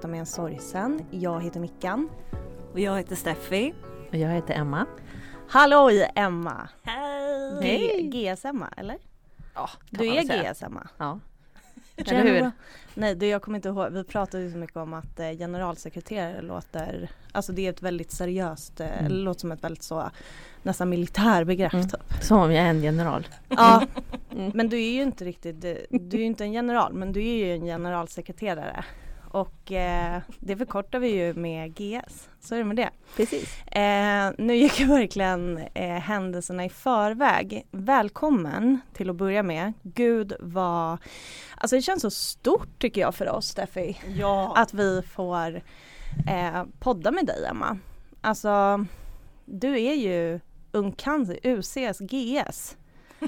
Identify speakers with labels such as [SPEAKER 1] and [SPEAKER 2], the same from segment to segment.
[SPEAKER 1] Prata med en sorgsen? Jag heter Mickan.
[SPEAKER 2] Och jag heter Steffi.
[SPEAKER 3] Och jag heter Emma.
[SPEAKER 1] Halloj Emma!
[SPEAKER 2] Hej!
[SPEAKER 1] Hej! GS-Emma eller?
[SPEAKER 3] Ja,
[SPEAKER 1] Du är GS-Emma?
[SPEAKER 3] Ja.
[SPEAKER 1] Eller hur? Nej du jag kommer inte ihåg, vi pratade ju så mycket om att eh, generalsekreterare låter, alltså det är ett väldigt seriöst, eh,
[SPEAKER 3] Mm.
[SPEAKER 1] låter som ett väldigt så nästan militärbegrepp
[SPEAKER 3] Mm.
[SPEAKER 1] typ.
[SPEAKER 3] Som om jag är en general.
[SPEAKER 1] Ja,
[SPEAKER 3] Mm.
[SPEAKER 1] men du är ju inte riktigt, du du är ju inte en general men du är ju en generalsekreterare. Och eh, det förkortar vi ju med GS, så är det med det.
[SPEAKER 3] Precis.
[SPEAKER 1] Eh, nu gick jag verkligen eh, händelserna i förväg. Välkommen till att börja med. Gud vad, alltså det känns så stort tycker jag för oss Steffi.
[SPEAKER 2] Ja.
[SPEAKER 1] Att vi får eh, podda med dig Emma. Alltså du är ju Ung Cancer, UCs GS.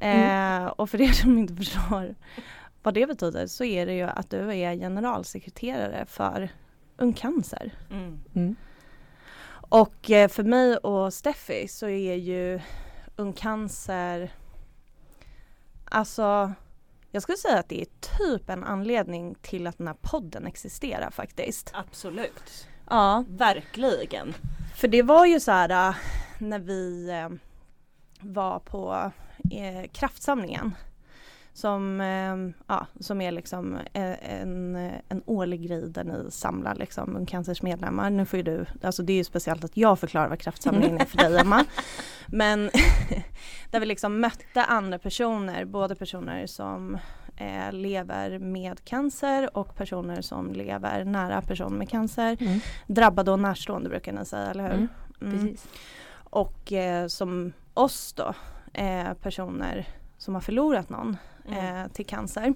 [SPEAKER 1] Eh, och för er som inte förstår vad det betyder så är det ju att du är generalsekreterare för Ung Cancer.
[SPEAKER 2] Mm.
[SPEAKER 3] Mm.
[SPEAKER 1] Och eh, för mig och Steffi så är ju Ung Cancer Alltså jag skulle säga att det är typ en anledning till att den här podden existerar faktiskt.
[SPEAKER 2] Absolut.
[SPEAKER 1] Ja,
[SPEAKER 2] Verkligen.
[SPEAKER 1] för det var ju så här äh, när vi eh, var på eh, kraftsamlingen som, eh, ja, som är liksom eh, en, en årlig grej där ni samlar liksom Ung Cancers medlemmar. Nu får ju du, alltså det är ju speciellt att jag förklarar vad kraftsamlingen är för dig Emma. Men där vi liksom mötte andra personer, både personer som eh, lever med cancer och personer som lever nära personer med cancer.
[SPEAKER 3] Mm.
[SPEAKER 1] Drabbade och närstående brukar ni säga, eller hur?
[SPEAKER 3] Mm.
[SPEAKER 1] Mm.
[SPEAKER 3] Precis.
[SPEAKER 1] Och eh, som oss då, eh, personer som har förlorat någon
[SPEAKER 2] Mm.
[SPEAKER 1] eh, till cancer.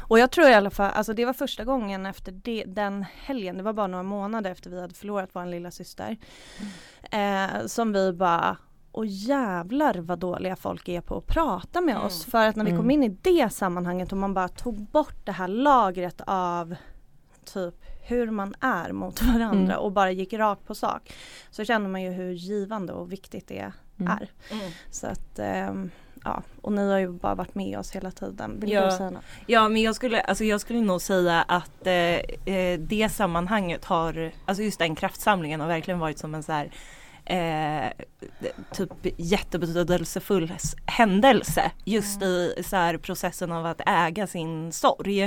[SPEAKER 1] Och jag tror i alla fall, alltså det var första gången efter det, den helgen, det var bara några månader efter vi hade förlorat vår lilla syster. Eh, som vi bara, och jävlar vad dåliga folk är på att prata med
[SPEAKER 2] Mm.
[SPEAKER 1] oss. För att när vi kom
[SPEAKER 3] Mm.
[SPEAKER 1] in i det sammanhanget och man bara tog bort det här lagret av typ hur man är mot varandra
[SPEAKER 3] Mm.
[SPEAKER 1] och bara gick rakt på sak. Så känner man ju hur givande och viktigt det
[SPEAKER 3] Mm.
[SPEAKER 1] är.
[SPEAKER 2] Mm.
[SPEAKER 1] Så att ehm, ja, och ni har ju bara varit med oss hela tiden. Vill
[SPEAKER 2] Ja.
[SPEAKER 1] du säga något?
[SPEAKER 2] Ja men jag skulle, alltså jag skulle nog säga att eh, eh, det sammanhanget har, alltså just den kraftsamlingen har verkligen varit som en så här Eh, typ jättebetydelsefull händelse just i så här processen av att äga sin sorg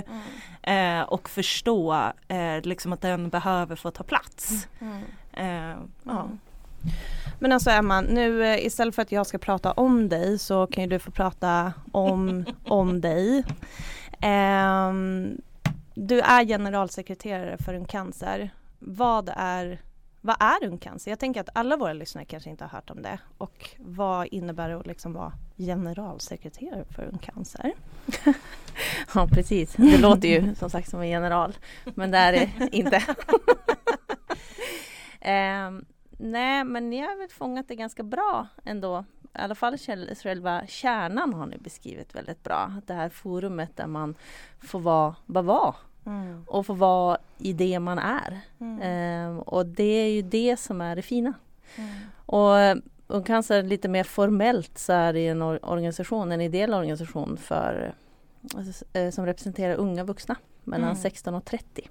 [SPEAKER 2] eh, och förstå eh, liksom att den behöver få ta plats. Eh, ja.
[SPEAKER 1] Men alltså Emma, nu eh, istället för att jag ska prata om dig så kan ju du få prata om, om dig. Ehm, du är generalsekreterare för Ung Cancer. Vad är, vad är Ung Cancer? Jag tänker att alla våra lyssnare kanske inte har hört om det. Och vad innebär det att liksom vara generalsekreterare för Ung Cancer?
[SPEAKER 3] Ja precis. Det låter ju som sagt som en general. Men det är det inte. Ehm, nej men ni har väl fångat det ganska bra ändå. I alla fall själva kärnan har ni beskrivit väldigt bra. Det här forumet där man får vara, bara vara
[SPEAKER 1] Mm.
[SPEAKER 3] och få vara i det man är.
[SPEAKER 1] Mm.
[SPEAKER 3] Ehm, och det är ju det som är det fina.
[SPEAKER 1] Mm.
[SPEAKER 3] Och eh, och kanske lite mer formellt så är det en or- organisation, en ideell organisation för, eh, som representerar unga vuxna mellan
[SPEAKER 1] Mm.
[SPEAKER 3] 16 och 30.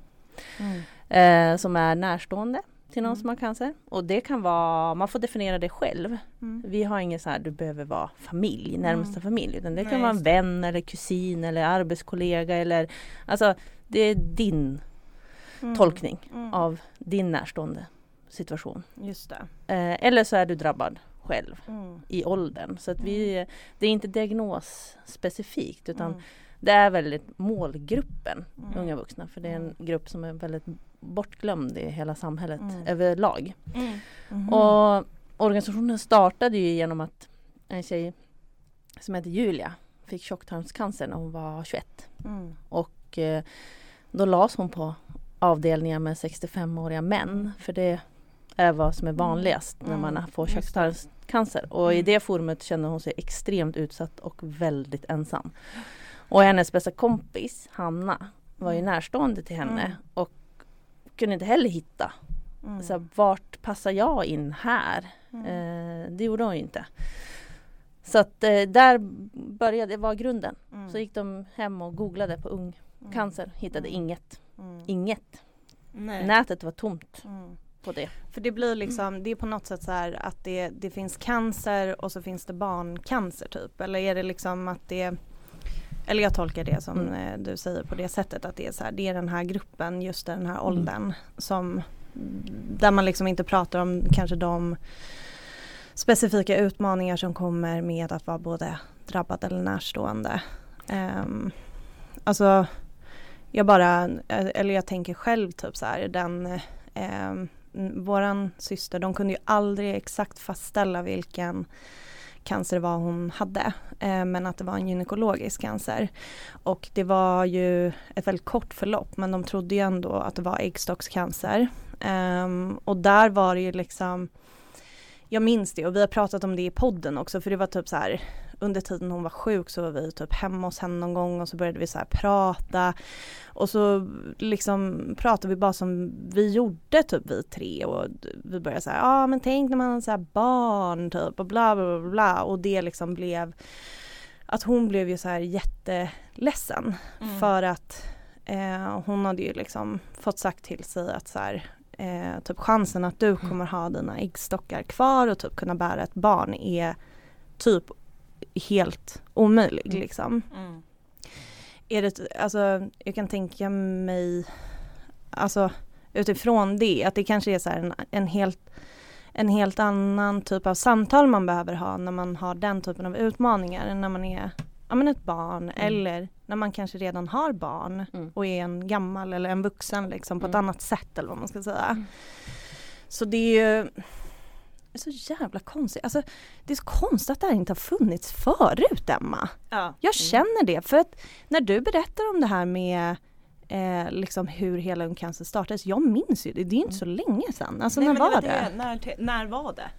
[SPEAKER 1] Mm.
[SPEAKER 3] Eh, som är närstående till någon
[SPEAKER 1] Mm.
[SPEAKER 3] som har cancer. Och det kan vara, man får definiera det själv.
[SPEAKER 1] Mm.
[SPEAKER 3] Vi har ingen så här, du behöver vara familj, närmaste familj. Utan det kan
[SPEAKER 2] Nej,
[SPEAKER 3] vara en vän eller kusin eller arbetskollega eller Alltså det är din
[SPEAKER 1] Mm.
[SPEAKER 3] tolkning
[SPEAKER 1] Mm.
[SPEAKER 3] av din närstående situation.
[SPEAKER 1] Just det.
[SPEAKER 3] Eh, eller så är du drabbad själv
[SPEAKER 1] Mm.
[SPEAKER 3] i åldern. Så att vi, det är inte diagnosspecifikt utan
[SPEAKER 1] Mm.
[SPEAKER 3] det är väldigt målgruppen
[SPEAKER 1] Mm.
[SPEAKER 3] unga vuxna. För det är en
[SPEAKER 1] Mm.
[SPEAKER 3] grupp som är väldigt bortglömd i hela samhället
[SPEAKER 1] Mm.
[SPEAKER 3] överlag.
[SPEAKER 2] Mm.
[SPEAKER 1] Mhm.
[SPEAKER 3] Och organisationen startade ju genom att en tjej som heter Julia fick tjocktarmscancer när hon var 21.
[SPEAKER 1] Mm.
[SPEAKER 3] Och eh, då lades hon på avdelningar med 65-åriga män. För det är vad som är vanligast när man
[SPEAKER 1] Mm,
[SPEAKER 3] får tjocktarmscancer. Och i
[SPEAKER 1] Mm.
[SPEAKER 3] det forumet kände hon sig extremt utsatt och väldigt ensam. Och hennes bästa kompis Hanna var ju
[SPEAKER 1] Mm.
[SPEAKER 3] närstående till henne
[SPEAKER 1] Mm.
[SPEAKER 3] och kunde inte heller hitta
[SPEAKER 1] Mm.
[SPEAKER 3] så här, vart passar jag in här?
[SPEAKER 1] Mm.
[SPEAKER 3] Eh, det gjorde hon ju inte. Så att eh, där började, det var grunden.
[SPEAKER 1] Mm.
[SPEAKER 3] Så gick de hem och googlade på ung
[SPEAKER 1] Mm.
[SPEAKER 3] cancer, hittade
[SPEAKER 1] Mm.
[SPEAKER 3] inget.
[SPEAKER 1] Mm.
[SPEAKER 3] inget.
[SPEAKER 2] Nej.
[SPEAKER 3] Nätet var tomt på det.
[SPEAKER 1] För det blir liksom, det är på något sätt så här att det, det finns cancer och så finns det barncancer typ. Eller är det liksom att det eller jag tolkar det som
[SPEAKER 3] Mm.
[SPEAKER 1] du säger på det sättet att det är så här, det är den här gruppen, just den här åldern som där man liksom inte pratar om kanske de specifika utmaningar som kommer med att vara både drabbad eller närstående. Um, alltså jag bara, eller jag tänker själv typ så här den eh, våran syster, de kunde ju aldrig exakt fastställa vilken cancer det var hon hade. Eh, men att det var en gynekologisk cancer. Och det var ju ett väldigt kort förlopp men de trodde ju ändå att det var äggstockscancer. Ehm, och där var det ju liksom jag minns det och vi har pratat om det i podden också för det var typ så här under tiden hon var sjuk så var vi typ hemma hos henne någon gång och så började vi så prata. Och så liksom pratade vi bara som vi gjorde typ vi tre och vi började säga ja ah, men tänk när man har så barn typ och bla bla bla bla. Och det liksom blev att hon blev ju så här jätteledsen
[SPEAKER 2] Mm.
[SPEAKER 1] för att eh, hon hade ju liksom fått sagt till sig att så här eh, typ chansen att du kommer ha dina äggstockar kvar och typ kunna bära ett barn är typ helt omöjlig
[SPEAKER 3] Mm.
[SPEAKER 1] liksom.
[SPEAKER 2] Mm.
[SPEAKER 1] Är det, alltså jag kan tänka mig, alltså utifrån det, att det kanske är så här en, en helt en helt annan typ av samtal man behöver ha när man har den typen av utmaningar än när man är ja, men ett barn eller när man kanske redan har barn
[SPEAKER 3] Mm.
[SPEAKER 1] och är en gammal eller en vuxen liksom på ett
[SPEAKER 3] Mm.
[SPEAKER 1] annat sätt eller vad man ska säga.
[SPEAKER 3] Mm.
[SPEAKER 1] Så det är ju är så jävla konstigt. Alltså, det är så konstigt att det här inte har funnits förut Emma.
[SPEAKER 2] Ja.
[SPEAKER 1] Jag känner det för att när du berättar om det här med eh, liksom hur hela Ung Cancer startades, jag minns ju det, det är ju inte så länge sedan. Alltså
[SPEAKER 2] Nej,
[SPEAKER 1] när var
[SPEAKER 2] var
[SPEAKER 1] det?
[SPEAKER 2] När, när var det?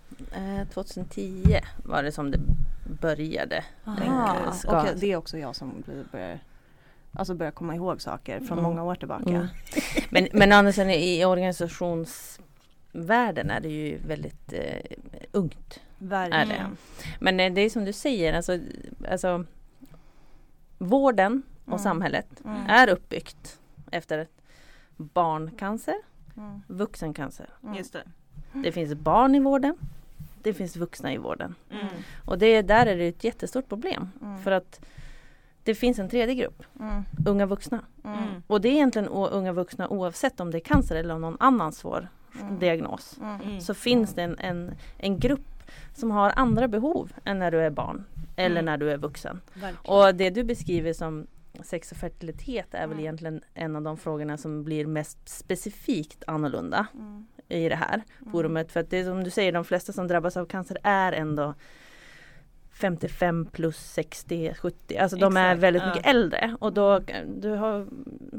[SPEAKER 3] Eh, 2010 var det som det började.
[SPEAKER 1] Aha,
[SPEAKER 3] ska-
[SPEAKER 1] okej, det är också jag som börjar Alltså börjar komma ihåg saker från
[SPEAKER 3] Mm.
[SPEAKER 1] många år tillbaka.
[SPEAKER 3] Mm. Men, men annars än i organisationsvärlden är det ju väldigt eh, ungt.
[SPEAKER 1] Verkligen.
[SPEAKER 3] Men eh, det är som du säger, alltså, alltså vården och
[SPEAKER 1] Mm.
[SPEAKER 3] samhället
[SPEAKER 1] Mm.
[SPEAKER 3] är uppbyggt efter barncancer,
[SPEAKER 1] Mm.
[SPEAKER 3] vuxencancer.
[SPEAKER 1] Mm.
[SPEAKER 2] Just det.
[SPEAKER 3] Det finns barn i vården, det finns vuxna i vården.
[SPEAKER 2] Mm.
[SPEAKER 3] Och det, där är det ett jättestort problem.
[SPEAKER 1] Mm.
[SPEAKER 3] För att det finns en tredje grupp,
[SPEAKER 1] Mm.
[SPEAKER 3] unga vuxna.
[SPEAKER 2] Mm.
[SPEAKER 3] Och det är egentligen unga vuxna oavsett om det är cancer eller någon annan svår
[SPEAKER 1] Mm.
[SPEAKER 3] Diagnos.
[SPEAKER 1] Mm.
[SPEAKER 2] Mm.
[SPEAKER 3] Så finns det en, en, en grupp som har andra behov än när du är barn eller
[SPEAKER 2] Mm.
[SPEAKER 3] när du är vuxen.
[SPEAKER 2] Verkligen.
[SPEAKER 3] Och det du beskriver som sex och fertilitet är väl
[SPEAKER 1] Mm.
[SPEAKER 3] egentligen en av de frågorna som blir mest specifikt annorlunda
[SPEAKER 1] Mm.
[SPEAKER 3] i det här forumet. För att det är som du säger, de flesta som drabbas av cancer är ändå 55 plus 60, 70. Alltså de är
[SPEAKER 2] Exakt,
[SPEAKER 3] väldigt
[SPEAKER 2] ja.
[SPEAKER 3] mycket äldre. Och då du har,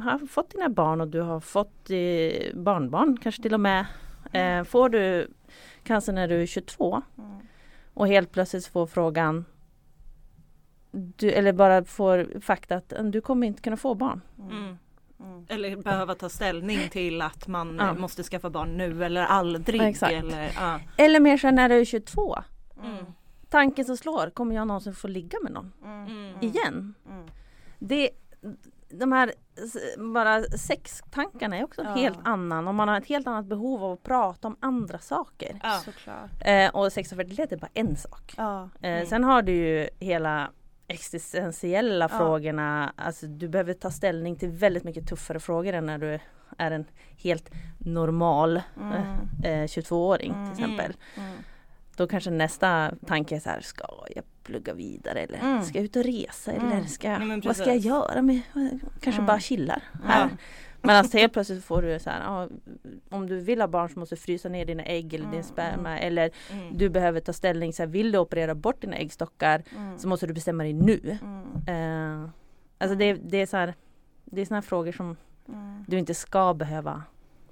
[SPEAKER 3] har fått dina barn och du har fått eh, barnbarn kanske till och med. Eh, får du cancer när du är 22
[SPEAKER 1] Mm.
[SPEAKER 3] och helt plötsligt får frågan du, eller bara får fakta att eh, du kommer inte kunna få barn.
[SPEAKER 2] Mm.
[SPEAKER 1] Mm.
[SPEAKER 2] Eller behöva ta ställning till att man
[SPEAKER 3] Ja.
[SPEAKER 2] eh, måste skaffa barn nu eller aldrig.
[SPEAKER 3] Exakt.
[SPEAKER 2] Eller, ja.
[SPEAKER 3] Eller mer så när du är 22.
[SPEAKER 2] Mm.
[SPEAKER 3] Tanken som slår, kommer jag någonsin få ligga med någon
[SPEAKER 1] Mm.
[SPEAKER 2] Mm.
[SPEAKER 3] igen?
[SPEAKER 1] Mm.
[SPEAKER 3] Det, de här bara sextankarna är också
[SPEAKER 1] Ja.
[SPEAKER 3] helt annan och man har ett helt annat behov av att prata om andra saker.
[SPEAKER 2] Ja.
[SPEAKER 3] Eh, och sex och fertilitet är bara en sak.
[SPEAKER 1] Ja.
[SPEAKER 3] Eh,
[SPEAKER 2] Mm.
[SPEAKER 3] Sen har du ju hela existentiella
[SPEAKER 1] Ja.
[SPEAKER 3] frågorna. Alltså du behöver ta ställning till väldigt mycket tuffare frågor än när du är en helt normal
[SPEAKER 1] Mm.
[SPEAKER 3] eh, 22-åring
[SPEAKER 1] Mm.
[SPEAKER 3] till exempel.
[SPEAKER 1] Mm.
[SPEAKER 3] Då kanske nästa tanke är så här, ska jag plugga vidare eller
[SPEAKER 1] Mm.
[SPEAKER 3] ska jag ut och resa
[SPEAKER 1] Mm.
[SPEAKER 3] eller ska,
[SPEAKER 2] Nej,
[SPEAKER 3] vad ska jag göra med, kanske
[SPEAKER 1] Mm.
[SPEAKER 3] bara chillar här.
[SPEAKER 2] Ja.
[SPEAKER 3] Men alltså helt plötsligt får du så här, ja, om du vill ha barn så måste du frysa ner dina ägg eller
[SPEAKER 1] Mm,
[SPEAKER 3] din sperma eller
[SPEAKER 2] Mm.
[SPEAKER 3] du behöver ta ställning, så här, vill du operera bort dina äggstockar
[SPEAKER 1] Mm.
[SPEAKER 3] så måste du bestämma dig nu.
[SPEAKER 1] Mm.
[SPEAKER 3] Eh, alltså det, det är så här, det är såna här frågor som
[SPEAKER 1] Mm.
[SPEAKER 3] du inte ska behöva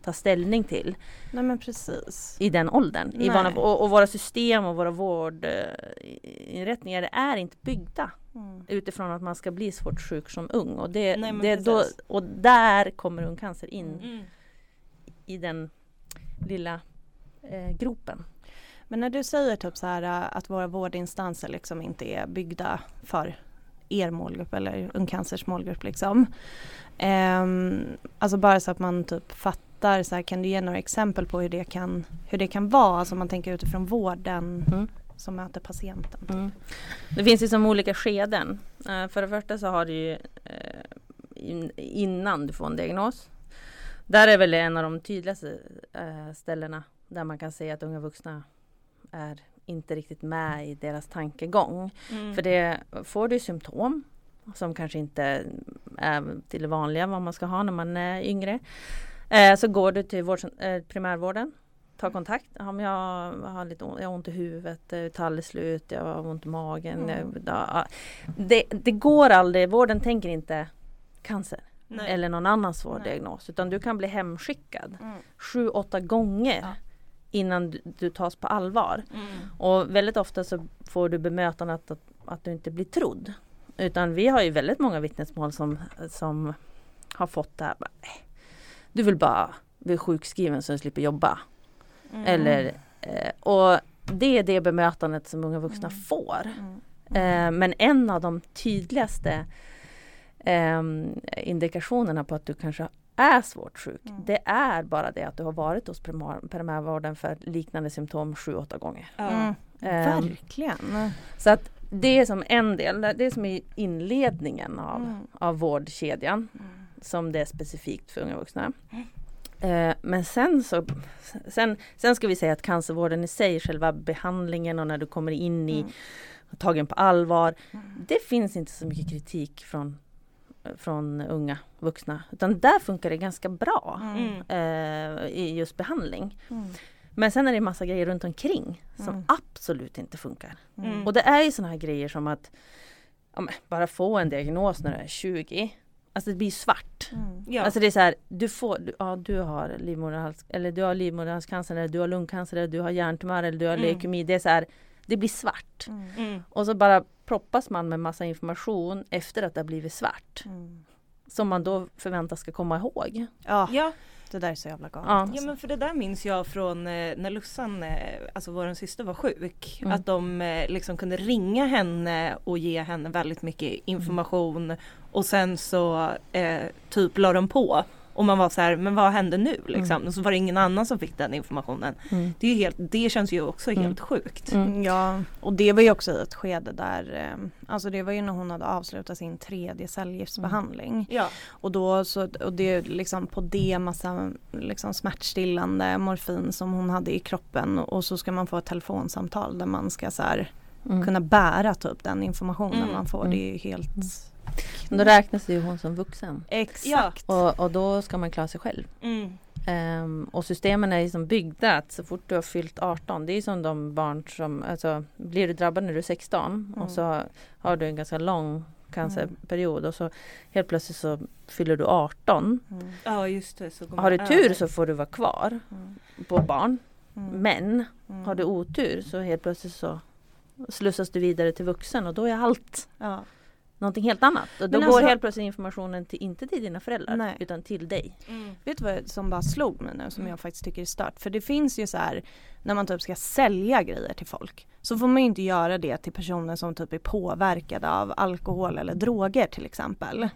[SPEAKER 3] ta ställning till
[SPEAKER 1] Nej men precis.
[SPEAKER 3] i den åldern. I vanliga, och, och våra system och våra vårdinrättningar är inte byggda
[SPEAKER 1] Mm.
[SPEAKER 3] utifrån att man ska bli svårt sjuk som ung. Och, det,
[SPEAKER 2] Nej,
[SPEAKER 3] det då, och där kommer ungcancer in
[SPEAKER 2] Mm.
[SPEAKER 3] i den lilla eh, gropen.
[SPEAKER 1] Men när du säger typ så här äh, att våra vårdinstanser liksom inte är byggda för er målgrupp eller Ung Cancers målgrupp liksom. Um, alltså bara så att man typ fattar, så här, kan du ge några exempel på hur det kan, hur det kan vara, alltså om man tänker utifrån vården mm. som möter patienten. Typ. Mm.
[SPEAKER 3] Det finns ju som olika skeden. Uh, för det första så har du ju uh, in, innan du får en diagnos. Där är väl en av de tydligaste uh, ställena där man kan se att unga vuxna är inte riktigt med i deras tankegång. Mm. För det får du symptom som kanske inte är till det vanliga vad man ska ha när man är yngre. Eh, så går du till vård, eh, primärvården, tar kontakt. Ja, jag har lite ont, jag har ont i huvudet, eh, talgslut, jag har ont i magen. Mm. Ja, det, det, går aldrig, vården tänker inte cancer. Nej. Eller någon annan svår Nej. diagnos utan du kan bli hemskickad mm. sju, åtta gånger ja innan du, du tas på allvar. Mm. Och väldigt ofta så får du bemötandet att, att du inte blir trodd. Utan vi har ju väldigt många vittnesmål som, som har fått det här. Du vill bara bli sjukskriven så du slipper jobba. Mm. Eller, eh, och det är det bemötandet som unga vuxna mm. får. Mm. Eh, men en av de tydligaste eh, indikationerna på att du kanske är svårt sjuk. Mm. Det är bara det att du har varit hos primär, primärvården för liknande symptom sju, åtta gånger.
[SPEAKER 1] Mm. Um, Verkligen.
[SPEAKER 3] Så att det är som en del, det är som i inledningen av, mm. av vårdkedjan. Mm. Som det är specifikt för unga vuxna. Uh, men sen så sen, sen ska vi säga att cancervården i sig, själva behandlingen och när du kommer in i mm. tagen på allvar. Mm. Det finns inte så mycket kritik från från unga vuxna. Utan där funkar det ganska bra mm. eh, i just behandling. Mm. Men sen är det massa grejer runt omkring som mm. absolut inte funkar. Mm. Och det är ju sådana här grejer som att ja, bara få en diagnos när du är 20. Alltså det blir svart. Mm. Ja. Alltså det är så här, du får, du, ja du har livmoderhals, eller du har livmoderhalscancer, eller du har lungcancer, eller du har hjärntumör, eller du har mm. leukemi. Det är så här, det blir svart. Mm. Och så bara proppas man med massa information efter att det har blivit svart. Mm. Som man då förväntas ska komma ihåg.
[SPEAKER 1] Ja. ja. Det där är så jävla galet.
[SPEAKER 2] Ja. Alltså. ja men för det där minns jag från eh, när Lussan, eh, alltså vår syster var sjuk. Mm. Att de eh, liksom kunde ringa henne och ge henne väldigt mycket information. Mm. Och sen så eh, typ la de på och man var så här, men vad hände nu liksom? Mm. Och så var det ingen annan som fick den informationen. Mm. Det, är helt, det känns ju också mm. helt sjukt.
[SPEAKER 1] Mm. Ja, och det var ju också i ett skede där, eh, alltså det var ju när hon hade avslutat sin tredje cellgiftsbehandling. Mm.
[SPEAKER 2] Ja.
[SPEAKER 1] Och då så, och det liksom på det massa liksom smärtstillande morfin som hon hade i kroppen och så ska man få ett telefonsamtal där man ska så här, mm. kunna bära typ den informationen man får. Det är ju helt
[SPEAKER 3] då räknas ju hon som vuxen.
[SPEAKER 1] Exakt.
[SPEAKER 3] Och, och då ska man klara sig själv. Mm. Um, och systemen är ju som byggda att så fort du har fyllt 18, det är som de barn som, alltså blir du drabbad när du är 16 mm. och så har du en ganska lång cancerperiod och så helt plötsligt så fyller du 18.
[SPEAKER 2] Mm. Ja just det.
[SPEAKER 3] Så har du tur så får du vara kvar mm. på barn. Mm. Men mm. har du otur så helt plötsligt så slussas du vidare till vuxen och då är allt ja någonting helt annat. Och då alltså, går helt plötsligt informationen till, inte till dina föräldrar nej. utan till dig.
[SPEAKER 1] Mm. Vet du vad som bara slog mig nu som jag faktiskt tycker är stört? För det finns ju så här när man typ ska sälja grejer till folk så får man ju inte göra det till personer som typ är påverkade av alkohol eller droger till exempel.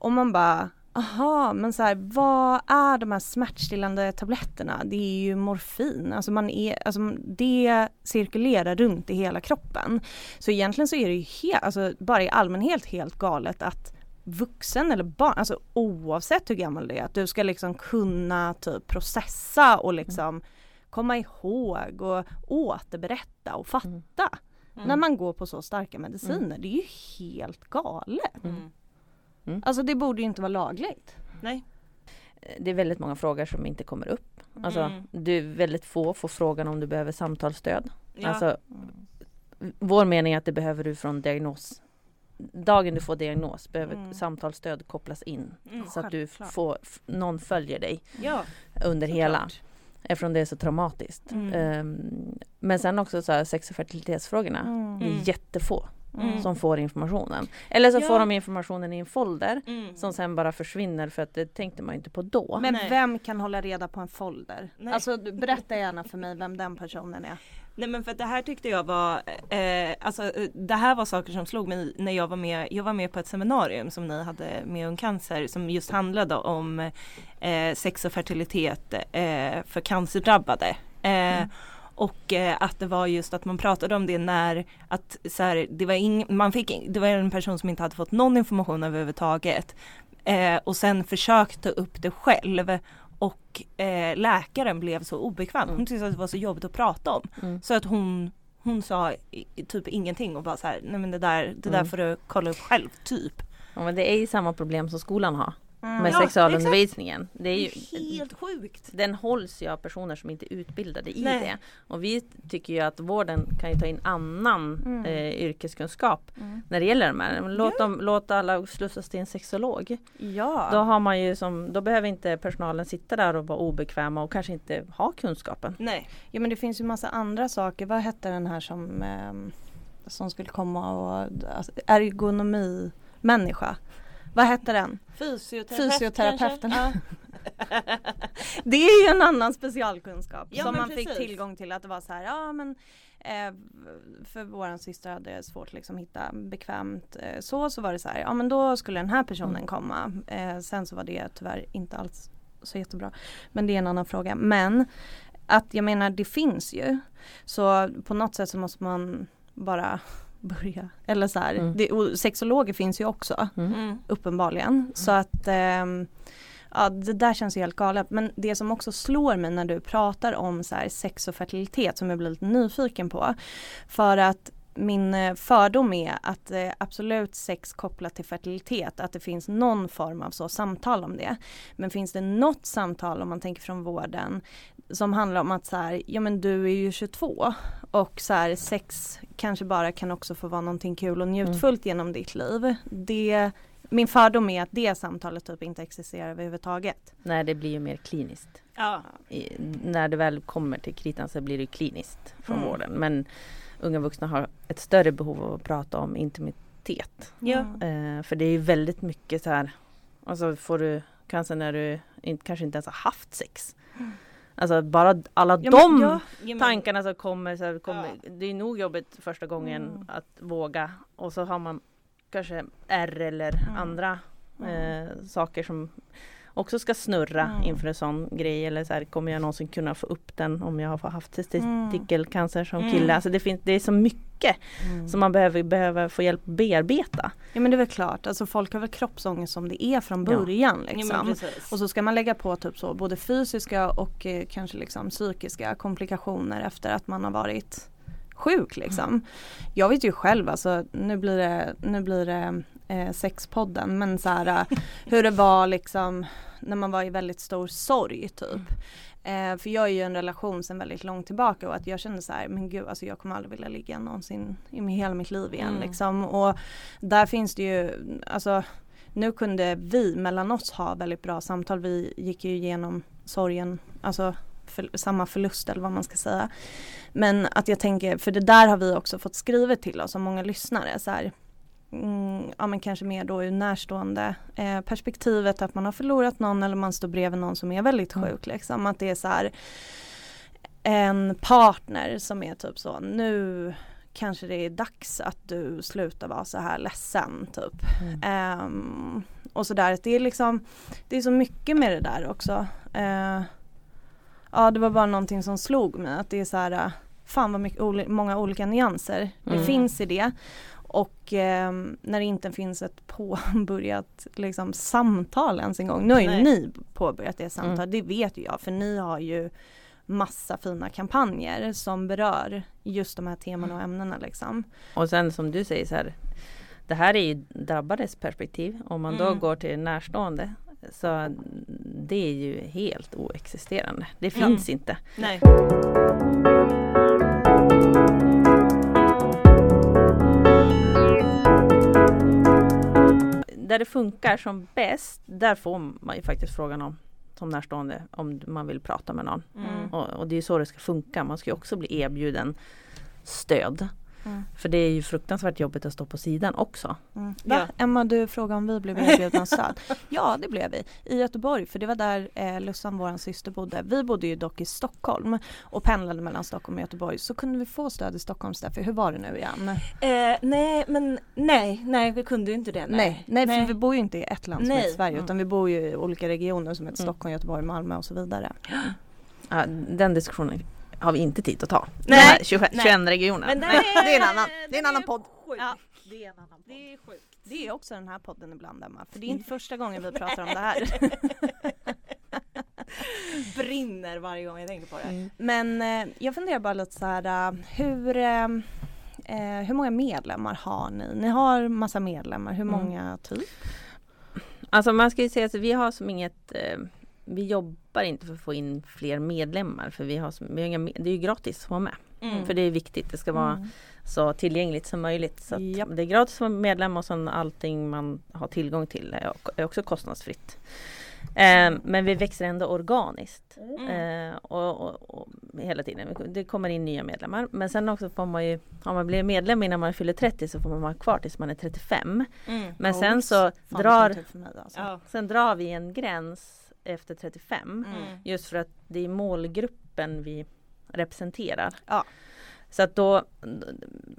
[SPEAKER 1] Och man bara Aha, men så här, vad är de här smärtstillande tabletterna? Det är ju morfin, alltså, man är, alltså det cirkulerar runt i hela kroppen. Så egentligen så är det ju helt, alltså bara i allmänhet helt galet att vuxen eller barn, alltså oavsett hur gammal du är, att du ska liksom kunna typ processa och liksom mm. komma ihåg och återberätta och fatta. Mm. När man går på så starka mediciner, mm. det är ju helt galet. Mm. Mm. Alltså det borde ju inte vara lagligt.
[SPEAKER 2] Nej.
[SPEAKER 3] Det är väldigt många frågor som inte kommer upp. Alltså, mm. det är väldigt få får frågan om du behöver samtalsstöd. Ja. Alltså, vår mening är att det behöver du från diagnos. Dagen du får diagnos behöver mm. samtalsstöd kopplas in. Mm, så att du får, någon följer dig
[SPEAKER 2] ja.
[SPEAKER 3] under hela. Eftersom det är så traumatiskt. Um, men sen också så här, sex och fertilitetsfrågorna. Mm. Det är jättefå
[SPEAKER 2] Mm.
[SPEAKER 3] som får informationen. Eller så
[SPEAKER 2] Ja.
[SPEAKER 3] får de informationen i en folder
[SPEAKER 2] Mm.
[SPEAKER 3] som sen bara försvinner för att det tänkte man inte på då.
[SPEAKER 1] Men
[SPEAKER 2] Nej.
[SPEAKER 1] vem kan hålla reda på en folder?
[SPEAKER 2] Nej.
[SPEAKER 1] Alltså berätta gärna för mig vem den personen är.
[SPEAKER 2] Nej men för det här tyckte jag var, eh, alltså eh, det här var saker som slog mig när jag var med, jag var med på ett seminarium som ni hade med Ung Cancer som just handlade om eh, sex och fertilitet eh, för cancerdrabbade. Eh, Och eh, att det var just att man pratade om det när att så här, det var ing, man fick, det var en person som inte hade fått någon information överhuvudtaget. Eh, och sen försökte upp det själv och eh, läkaren blev så obekväm. Hon
[SPEAKER 3] Mm.
[SPEAKER 2] tyckte att det var så jobbigt att prata om.
[SPEAKER 3] Mm.
[SPEAKER 2] Så att hon, hon sa i typ ingenting och bara så här, nej men det där, det där
[SPEAKER 3] Mm.
[SPEAKER 2] får du kolla upp själv typ.
[SPEAKER 3] Ja, men det är ju samma problem som skolan har med
[SPEAKER 2] Ja,
[SPEAKER 3] sexualundervisningen. Det är ju,
[SPEAKER 2] helt sjukt.
[SPEAKER 3] den hålls ju av personer som inte är utbildade i
[SPEAKER 2] Nej.
[SPEAKER 3] det. Och vi tycker ju att vården kan ju ta in annan
[SPEAKER 1] Mm.
[SPEAKER 3] eh, yrkeskunskap
[SPEAKER 1] Mm.
[SPEAKER 3] när det gäller de här. Låt, dem, låt alla slussas till en sexolog.
[SPEAKER 1] Ja.
[SPEAKER 3] Då, har man ju som, då behöver inte personalen sitta där och vara obekväma och kanske inte ha kunskapen.
[SPEAKER 2] Nej.
[SPEAKER 1] ja men det finns ju massa andra saker. Vad hette den här som, ehm, som skulle komma och alltså, ergonomi människa. Vad hette den?
[SPEAKER 2] Fysioterapeut
[SPEAKER 1] Fysioterapeuten. Det är ju en annan specialkunskap
[SPEAKER 2] Ja,
[SPEAKER 1] som man fick
[SPEAKER 2] precis.
[SPEAKER 1] tillgång till att det var så här, ja men eh, för våran syster hade det svårt liksom hitta bekvämt eh, så, så var det så här, ja men då skulle den här personen
[SPEAKER 3] Mm.
[SPEAKER 1] komma. Eh, sen så var det tyvärr inte alls så jättebra. Men det är en annan fråga. Men att jag menar det finns ju. Så på något sätt så måste man bara börja. Eller så här,
[SPEAKER 3] Mm.
[SPEAKER 1] det, och sexologer finns ju också
[SPEAKER 2] Mm.
[SPEAKER 1] uppenbarligen. Så att ehm, ja, det där känns ju helt galet. Men det som också slår mig när du pratar om så här, sex och fertilitet som jag blir lite nyfiken på. För att min eh, fördom är att eh, absolut sex kopplat till fertilitet, att det finns någon form av så samtal om det. Men finns det något samtal om man tänker från vården som handlar om att så här, ja men du är ju 22 och så här, sex kanske bara kan också få vara någonting kul och njutfullt genom ditt liv. Det, min fördom är att det samtalet typ inte existerar överhuvudtaget.
[SPEAKER 3] Nej, det blir ju mer kliniskt.
[SPEAKER 2] Ja.
[SPEAKER 3] I, när det väl kommer till kritan så blir det kliniskt från
[SPEAKER 1] Mm.
[SPEAKER 3] vården. Men unga vuxna har ett större behov av att prata om intimitet.
[SPEAKER 2] Ja.
[SPEAKER 3] Eh, för det är ju väldigt mycket så här, alltså får du cancer när du inte, kanske inte ens har haft sex. Alltså bara alla
[SPEAKER 1] Ja,
[SPEAKER 3] de
[SPEAKER 1] men ja,
[SPEAKER 2] Ja, men-
[SPEAKER 3] tankarna som kommer, så här, kommer det är nog jobbigt första gången
[SPEAKER 1] Mm.
[SPEAKER 3] att våga och så har man kanske R eller
[SPEAKER 1] Mm.
[SPEAKER 3] andra eh, saker som också ska snurra
[SPEAKER 1] Mm.
[SPEAKER 3] inför en sån grej eller så här, kommer jag någonsin kunna få upp den om jag har haft testikelcancer som
[SPEAKER 2] Mm.
[SPEAKER 3] kille. Alltså det, finns, det är så mycket
[SPEAKER 1] Mm.
[SPEAKER 3] som man behöver, behöver få hjälp att bearbeta.
[SPEAKER 1] Ja men det är väl klart, alltså folk har väl kroppsångest som det är från
[SPEAKER 3] Ja.
[SPEAKER 1] början
[SPEAKER 2] Ja,
[SPEAKER 1] liksom.
[SPEAKER 2] precis.
[SPEAKER 1] och så ska man lägga på typ så både fysiska och eh, kanske liksom psykiska komplikationer efter att man har varit sjuk liksom. Jag vet ju själv alltså, nu blir det, nu blir det eh, sexpodden men så här eh, hur det var liksom när man var i väldigt stor sorg typ. Eh, för jag är ju i en relation sedan väldigt långt tillbaka och att jag kände så här, men gud alltså jag kommer aldrig vilja ligga någonsin i hela mitt liv igen
[SPEAKER 3] Mm.
[SPEAKER 1] liksom. Och där finns det ju, alltså nu kunde vi mellan oss ha väldigt bra samtal. Vi gick ju igenom sorgen, alltså för, samma förlust eller vad man ska säga. Men att jag tänker, för det där har vi också fått skrivet till oss av många lyssnare. Så här, mm, ja men kanske mer då ur närstående eh, perspektivet att man har förlorat någon eller man står bredvid någon som är väldigt
[SPEAKER 3] Mm.
[SPEAKER 1] sjuk liksom. Att det är så här en partner som är typ så nu kanske det är dags att du slutar vara så här ledsen typ. Ehm, och sådär, det är liksom Det är så mycket med det där också. Eh, ja det var bara någonting som slog mig att det är så här Fan vad mycket, många olika nyanser det
[SPEAKER 3] Mm.
[SPEAKER 1] finns i det. Och ehm, när det inte finns ett påbörjat liksom, samtal ens en gång. Nu har ju
[SPEAKER 2] Nej.
[SPEAKER 1] ni påbörjat det samtalet,
[SPEAKER 3] Mm.
[SPEAKER 1] det vet ju jag för ni har ju massa fina kampanjer som berör just de här teman och ämnena liksom.
[SPEAKER 3] Och sen som du säger så här Det här är ju drabbades perspektiv. Om man då
[SPEAKER 2] Mm.
[SPEAKER 3] går till närstående så det är ju helt oexisterande. Det finns inte.
[SPEAKER 2] Nej.
[SPEAKER 3] Där det funkar som bäst, där får man ju faktiskt frågan om som närstående om man vill prata med någon.
[SPEAKER 2] Mm.
[SPEAKER 3] Och, och det är ju så det ska funka. Man ska ju också bli erbjuden stöd.
[SPEAKER 1] Mm.
[SPEAKER 3] För det är ju fruktansvärt jobbigt att stå på sidan också.
[SPEAKER 1] Mm. Va?
[SPEAKER 2] Ja.
[SPEAKER 1] Emma du frågade om vi blev erbjudna stöd. Ja det blev vi. I Göteborg för det var där eh, Lussan, vår syster bodde. Vi bodde ju dock i Stockholm och pendlade mellan Stockholm och Göteborg. Så kunde vi få stöd i Stockholm Steffi. Hur var det nu igen?
[SPEAKER 2] Eh, nej men nej, nej vi kunde ju inte det.
[SPEAKER 1] Nej, nej, för vi bor ju inte i ett land som
[SPEAKER 2] Nej.
[SPEAKER 1] heter Sverige
[SPEAKER 3] Mm.
[SPEAKER 1] utan vi bor ju i olika regioner som heter
[SPEAKER 3] Mm.
[SPEAKER 1] Stockholm, Göteborg, Malmö och så vidare.
[SPEAKER 3] Ja, den diskussionen har vi inte tid att ta.
[SPEAKER 2] Nej.
[SPEAKER 3] Den här 20,
[SPEAKER 2] Nej.
[SPEAKER 3] 21 regioner.
[SPEAKER 2] Men
[SPEAKER 3] Nej.
[SPEAKER 1] det är en annan- det är en annan podd. Ja.
[SPEAKER 2] Det är en annan podd. Det är sjukt.
[SPEAKER 1] Det är också den här podden ibland Emma, för det är inte första gången vi pratar om det här.
[SPEAKER 2] Brinner varje gång jag tänker på det.
[SPEAKER 3] Mm.
[SPEAKER 1] Men eh, jag funderar bara lite så här, eh, hur, eh, eh, hur många medlemmar har ni? Ni har massa medlemmar, hur
[SPEAKER 3] Mm.
[SPEAKER 1] många typ?
[SPEAKER 3] Alltså man ska ju säga att vi har som inget eh, vi jobbar inte för att få in fler medlemmar för vi har, vi har inga, det är ju gratis att vara med.
[SPEAKER 2] Mm.
[SPEAKER 3] För det är viktigt, det ska vara
[SPEAKER 1] Mm.
[SPEAKER 3] så tillgängligt som möjligt. Så
[SPEAKER 1] Japp.
[SPEAKER 3] Det är gratis att vara medlem och sen allting man har tillgång till är, också kostnadsfritt. Eh, men vi växer ändå organiskt.
[SPEAKER 2] Mm.
[SPEAKER 3] Eh, och, och, och hela tiden. Det kommer in nya medlemmar. Men sen också får man ju, om man blir medlem innan man fyller 30 så får man vara kvar tills man är 35.
[SPEAKER 2] Mm.
[SPEAKER 3] Men
[SPEAKER 1] Oj,
[SPEAKER 3] sen så drar,
[SPEAKER 1] alltså.
[SPEAKER 2] Ja.
[SPEAKER 3] sen drar vi en gräns efter 35.
[SPEAKER 2] Mm.
[SPEAKER 3] Just för att det är målgruppen vi representerar.
[SPEAKER 1] Ja.
[SPEAKER 3] Så att då,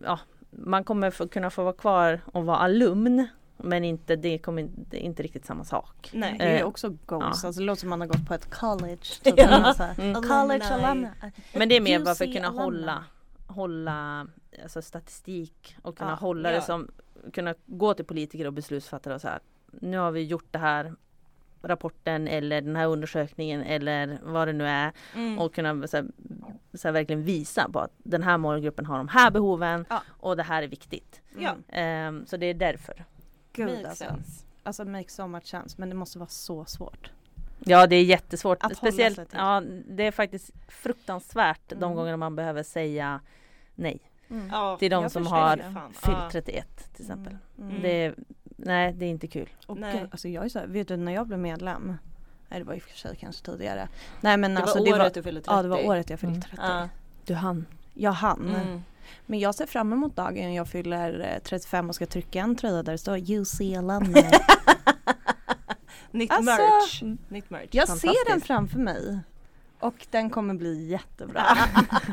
[SPEAKER 3] ja, man kommer få, kunna få vara kvar och vara alumn. Men inte, det kommer inte, inte riktigt samma sak.
[SPEAKER 2] Nej.
[SPEAKER 1] Det är
[SPEAKER 3] Eh,
[SPEAKER 1] också goals,
[SPEAKER 3] ja.
[SPEAKER 1] alltså det låter som man har gått på ett college. Typ,
[SPEAKER 2] Ja.
[SPEAKER 1] eller så här.
[SPEAKER 3] Mm.
[SPEAKER 1] College
[SPEAKER 2] Alumni.
[SPEAKER 3] Men det är mer bara för att kunna
[SPEAKER 1] alumni.
[SPEAKER 3] hålla, hålla alltså statistik och kunna
[SPEAKER 1] Ja,
[SPEAKER 3] hålla
[SPEAKER 2] ja.
[SPEAKER 3] det som, kunna gå till politiker och beslutsfattare och så här. Nu har vi gjort det här rapporten eller den här undersökningen eller vad det nu är
[SPEAKER 2] Mm.
[SPEAKER 3] och kunna så här, så här, verkligen visa på att den här målgruppen har de här behoven
[SPEAKER 1] Ja.
[SPEAKER 3] och det här är viktigt.
[SPEAKER 2] Ja.
[SPEAKER 3] Ehm, så det är därför.
[SPEAKER 1] Gud
[SPEAKER 2] Makes
[SPEAKER 1] alltså.
[SPEAKER 2] sense.
[SPEAKER 1] Alltså makes so much sense men det måste vara så svårt.
[SPEAKER 3] Ja det är jättesvårt.
[SPEAKER 1] Att hålla
[SPEAKER 3] Speciellt,
[SPEAKER 1] sig till.
[SPEAKER 3] ja det är faktiskt fruktansvärt de
[SPEAKER 1] Mm.
[SPEAKER 3] gångerna man behöver säga nej
[SPEAKER 2] Ja.
[SPEAKER 3] till de som har fyllt
[SPEAKER 2] Ja.
[SPEAKER 3] 31 till exempel.
[SPEAKER 1] Mm.
[SPEAKER 3] Det är, nej det är inte kul.
[SPEAKER 1] Och
[SPEAKER 2] Nej.
[SPEAKER 1] gud, alltså jag är så här, vet du när jag blev medlem Nej det var i och för sig kanske tidigare. Nej men
[SPEAKER 2] Det
[SPEAKER 1] alltså
[SPEAKER 2] var
[SPEAKER 1] det
[SPEAKER 2] året
[SPEAKER 1] var,
[SPEAKER 2] du fyllde 30.
[SPEAKER 1] Ja det var året jag fyllde
[SPEAKER 3] Mm.
[SPEAKER 1] 30.
[SPEAKER 2] Ja.
[SPEAKER 3] Du hann.
[SPEAKER 1] Jag hann.
[SPEAKER 2] Mm.
[SPEAKER 1] Men jag ser fram emot dagen jag fyller eh, 35 och ska trycka en tröja där det står UC alumni.
[SPEAKER 2] Nytt
[SPEAKER 1] Alltså,
[SPEAKER 2] merch. Nytt merch.
[SPEAKER 1] Jag ser den framför mig. Och den kommer bli jättebra.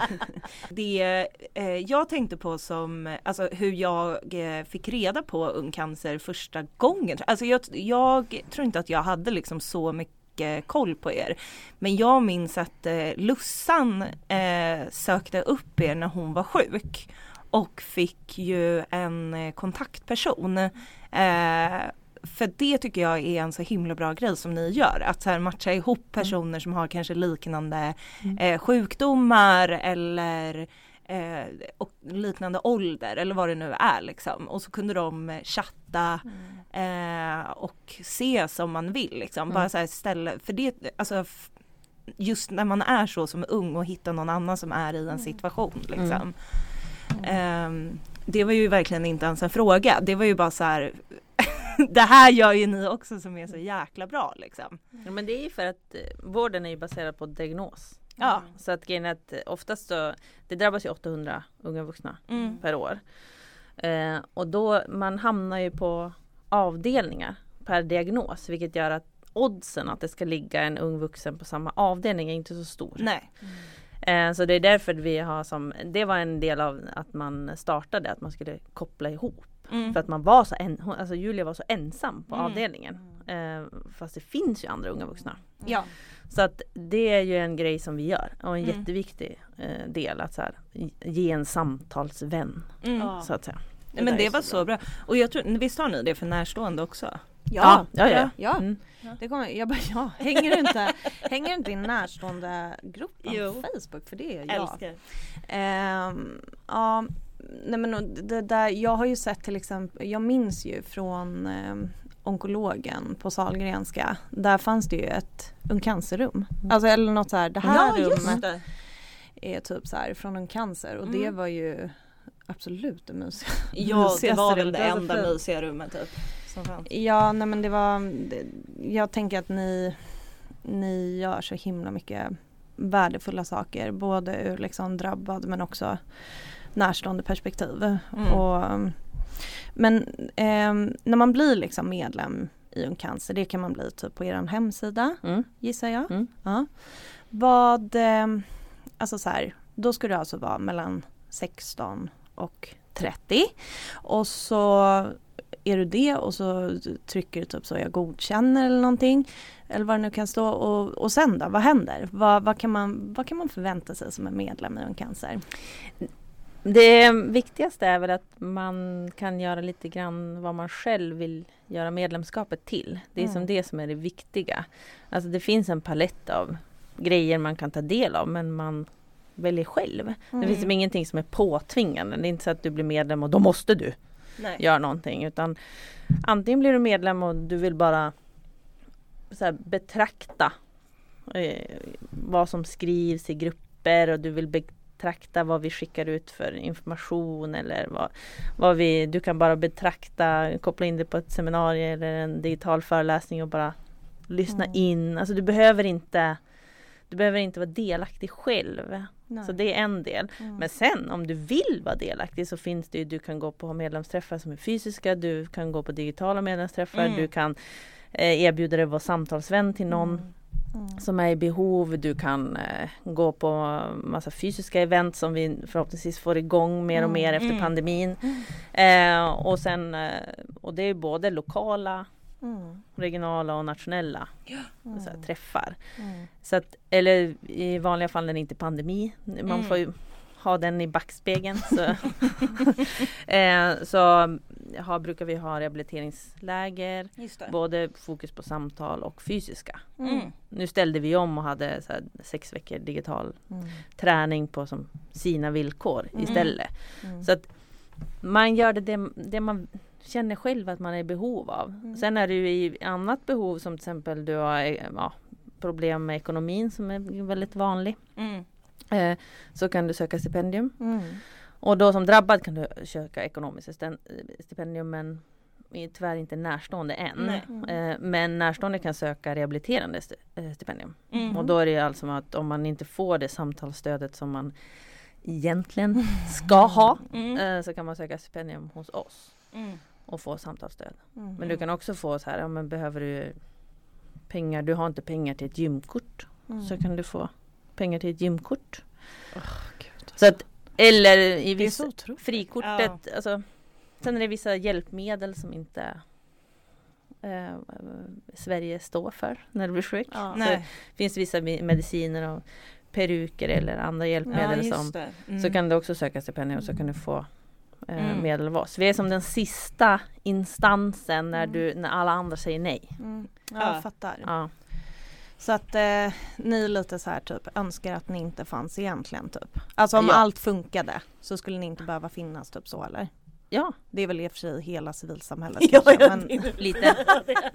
[SPEAKER 2] Det eh, jag tänkte på som, alltså hur jag eh, fick reda på Ung Cancer första gången. Alltså jag, jag tror inte att jag hade liksom så mycket koll på er. Men jag minns att eh, Lussan eh, sökte upp er när hon var sjuk. Och fick ju en eh, kontaktperson. Eh, för det tycker jag är en så himla bra grej som ni gör. Att så här matcha ihop personer som har kanske liknande eh, sjukdomar eller eh, och liknande ålder eller vad det nu är liksom. Och så kunde de chatta eh, och ses om man vill liksom.
[SPEAKER 3] Mm.
[SPEAKER 2] Bara så här ställa, för det, alltså just när man är så som ung och hittar någon annan som är i en situation liksom. Ehm, det var ju verkligen inte ens en fråga. Det var ju bara så här det här gör ju ni också som är så jäkla bra liksom.
[SPEAKER 3] Ja, men det är ju för att eh, vården är ju baserad på diagnos.
[SPEAKER 2] Ja.
[SPEAKER 3] Så att grejen är att eh, oftast så, det drabbas ju 800 unga vuxna
[SPEAKER 2] Mm.
[SPEAKER 3] per år. Eh, och då, man hamnar ju på avdelningar per diagnos vilket gör att oddsen att det ska ligga en ung vuxen på samma avdelning är inte så stor.
[SPEAKER 2] Nej.
[SPEAKER 3] Eh, så det är därför vi har som, det var en del av att man startade, att man skulle koppla ihop.
[SPEAKER 2] Mm.
[SPEAKER 3] För att man var så, en, hon- alltså Julia var så ensam på
[SPEAKER 2] Mm.
[SPEAKER 3] avdelningen. Eh, fast det finns ju andra unga vuxna.
[SPEAKER 2] Ja.
[SPEAKER 3] Så att det är ju en grej som vi gör och en
[SPEAKER 2] Mm.
[SPEAKER 3] jätteviktig eh, del att så här, ge en samtalsvän
[SPEAKER 2] Mm.
[SPEAKER 1] Ja.
[SPEAKER 3] så att säga.
[SPEAKER 2] Men
[SPEAKER 3] där
[SPEAKER 2] det var så bra. Och jag tror, visst har ni det för närstående också?
[SPEAKER 1] Ja,
[SPEAKER 3] ja, ja.
[SPEAKER 1] ja.
[SPEAKER 3] Mm.
[SPEAKER 1] Det kommer, jag bara, ja, hänger du inte, hänger du inte i en närstående grupp på. Facebook? För det är jag.
[SPEAKER 2] Älskar.
[SPEAKER 1] Ehm, ja, nej men det där, jag har ju sett till exempel, jag minns ju från ehm, onkologen på Sahlgrenska. Där fanns det ju ett Ung Cancerrum. Alltså eller något så här, det här rummet
[SPEAKER 2] det.
[SPEAKER 1] är typ så här från Ung Cancer och
[SPEAKER 2] Mm.
[SPEAKER 1] det var ju absolut det mysiga.
[SPEAKER 2] Ja, det var väl
[SPEAKER 1] rummet.
[SPEAKER 2] det enda
[SPEAKER 1] för-
[SPEAKER 2] mysiga rummet typ.
[SPEAKER 1] Ja, nej men det var, det, jag tänker att ni, ni gör så himla mycket värdefulla saker. Både ur liksom drabbad men också närstående perspektiv.
[SPEAKER 2] Mm.
[SPEAKER 1] Och, men eh, när man blir liksom medlem i Ung Cancer, det kan man bli typ på er hemsida
[SPEAKER 3] Mm.
[SPEAKER 1] gissar jag.
[SPEAKER 3] Mm.
[SPEAKER 1] Ja. Vad, eh, alltså så här, då ska du alltså vara mellan 16 och 30 och så är du det och så trycker du typ så jag godkänner eller någonting. Eller vad det nu kan stå och, och sen då, vad händer? Vad, vad, kan man, vad kan man förvänta sig som en medlem i Ung Cancer?
[SPEAKER 3] Det viktigaste är väl att man kan göra lite grann vad man själv vill göra medlemskapet till. Det är
[SPEAKER 1] Mm.
[SPEAKER 3] som det som är det viktiga. Alltså det finns en palett av grejer man kan ta del av men man väljer själv. Det finns
[SPEAKER 2] Mm.
[SPEAKER 3] som ingenting som är påtvingande. Det är inte så att du blir medlem och då måste du
[SPEAKER 2] Nej.
[SPEAKER 3] göra någonting. Utan antingen blir du medlem och du vill bara här, betrakta eh, vad som skrivs i grupper och du vill betrakta vad vi skickar ut för information eller vad, vad vi, du kan bara betrakta, koppla in det på ett seminarium eller en digital föreläsning och bara lyssna
[SPEAKER 1] Mm.
[SPEAKER 3] in. Alltså du behöver inte du behöver inte vara delaktig själv.
[SPEAKER 1] Nej.
[SPEAKER 3] Så det är en del.
[SPEAKER 1] Mm.
[SPEAKER 3] Men sen om du vill vara delaktig så finns det ju, du kan gå på medlemsträffar som är fysiska, du kan gå på digitala medlemsträffar,
[SPEAKER 2] Mm.
[SPEAKER 3] du kan eh, erbjuda dig att vara samtalsvän till någon
[SPEAKER 1] Mm. Mm.
[SPEAKER 3] som är i behov. Du kan eh, gå på massa fysiska event som vi förhoppningsvis får igång mer och
[SPEAKER 1] Mm.
[SPEAKER 3] mer efter
[SPEAKER 2] Mm.
[SPEAKER 3] pandemin. Eh, och sen, eh, och det är både lokala,
[SPEAKER 1] Mm.
[SPEAKER 3] regionala och nationella
[SPEAKER 1] Mm.
[SPEAKER 3] så här, träffar.
[SPEAKER 1] Mm.
[SPEAKER 3] Så att, eller i vanliga fall när det inte är pandemi. Man
[SPEAKER 2] Mm.
[SPEAKER 3] får ju ha den i backspegeln. Så, eh, så ha, brukar vi ha rehabiliteringsläger. Både fokus på samtal och fysiska.
[SPEAKER 2] Mm.
[SPEAKER 3] Nu ställde vi om och hade så här, sex veckor digital
[SPEAKER 1] Mm.
[SPEAKER 3] träning på som sina villkor
[SPEAKER 1] Mm.
[SPEAKER 3] istället.
[SPEAKER 1] Mm.
[SPEAKER 3] Så att man gör det, det, det man känner själv att man är i behov av.
[SPEAKER 1] Mm.
[SPEAKER 3] Sen är det ju i annat behov som till exempel du har ja, problem med ekonomin som är väldigt vanlig.
[SPEAKER 2] Mm.
[SPEAKER 3] Eh, så kan du söka stipendium.
[SPEAKER 1] Mm.
[SPEAKER 3] Och då som drabbad kan du söka ekonomiskt eh, stipendium men är tyvärr inte närstående än.
[SPEAKER 1] Mm.
[SPEAKER 3] Eh, men närstående kan söka rehabiliterande eh, stipendium.
[SPEAKER 2] Mm.
[SPEAKER 3] Och då är det alltså att om man inte får det samtalsstödet som man egentligen ska ha
[SPEAKER 2] Mm.
[SPEAKER 3] eh, så kan man söka stipendium hos oss
[SPEAKER 2] Mm.
[SPEAKER 3] och få samtalsstöd.
[SPEAKER 1] Mm.
[SPEAKER 3] Men du kan också få så här, ja men behöver du pengar, du har inte pengar till ett gymkort
[SPEAKER 1] Mm.
[SPEAKER 3] så kan du få pengar till ett gymkort.
[SPEAKER 1] Gud.
[SPEAKER 3] Så att, eller i
[SPEAKER 1] otroligt.
[SPEAKER 3] frikortet, alltså, sen är det vissa hjälpmedel som inte eh, Sverige står för när du blir sjuk.
[SPEAKER 1] Ja.
[SPEAKER 3] Det finns vissa me- mediciner och peruker eller andra
[SPEAKER 2] Ja,
[SPEAKER 3] hjälpmedel
[SPEAKER 2] just
[SPEAKER 3] som.
[SPEAKER 2] Mm.
[SPEAKER 3] så kan du också söka stipendium så kan du få eh,
[SPEAKER 2] Mm.
[SPEAKER 3] medel av oss. Vi är som den sista instansen när,
[SPEAKER 1] Mm.
[SPEAKER 3] du, när alla andra säger nej.
[SPEAKER 1] Mm. Ja,
[SPEAKER 2] Ja.
[SPEAKER 1] jag fattar.
[SPEAKER 3] Ja.
[SPEAKER 1] Så att eh, ni lite så här typ önskar att ni inte fanns egentligen typ. Alltså om
[SPEAKER 3] Ja.
[SPEAKER 1] allt funkade så skulle ni inte behöva finnas typ så eller?
[SPEAKER 3] ja,
[SPEAKER 1] Det är väl i och för sig hela civilsamhället
[SPEAKER 2] Ja,
[SPEAKER 1] kanske,
[SPEAKER 2] ja,
[SPEAKER 1] men
[SPEAKER 2] är-
[SPEAKER 3] lite,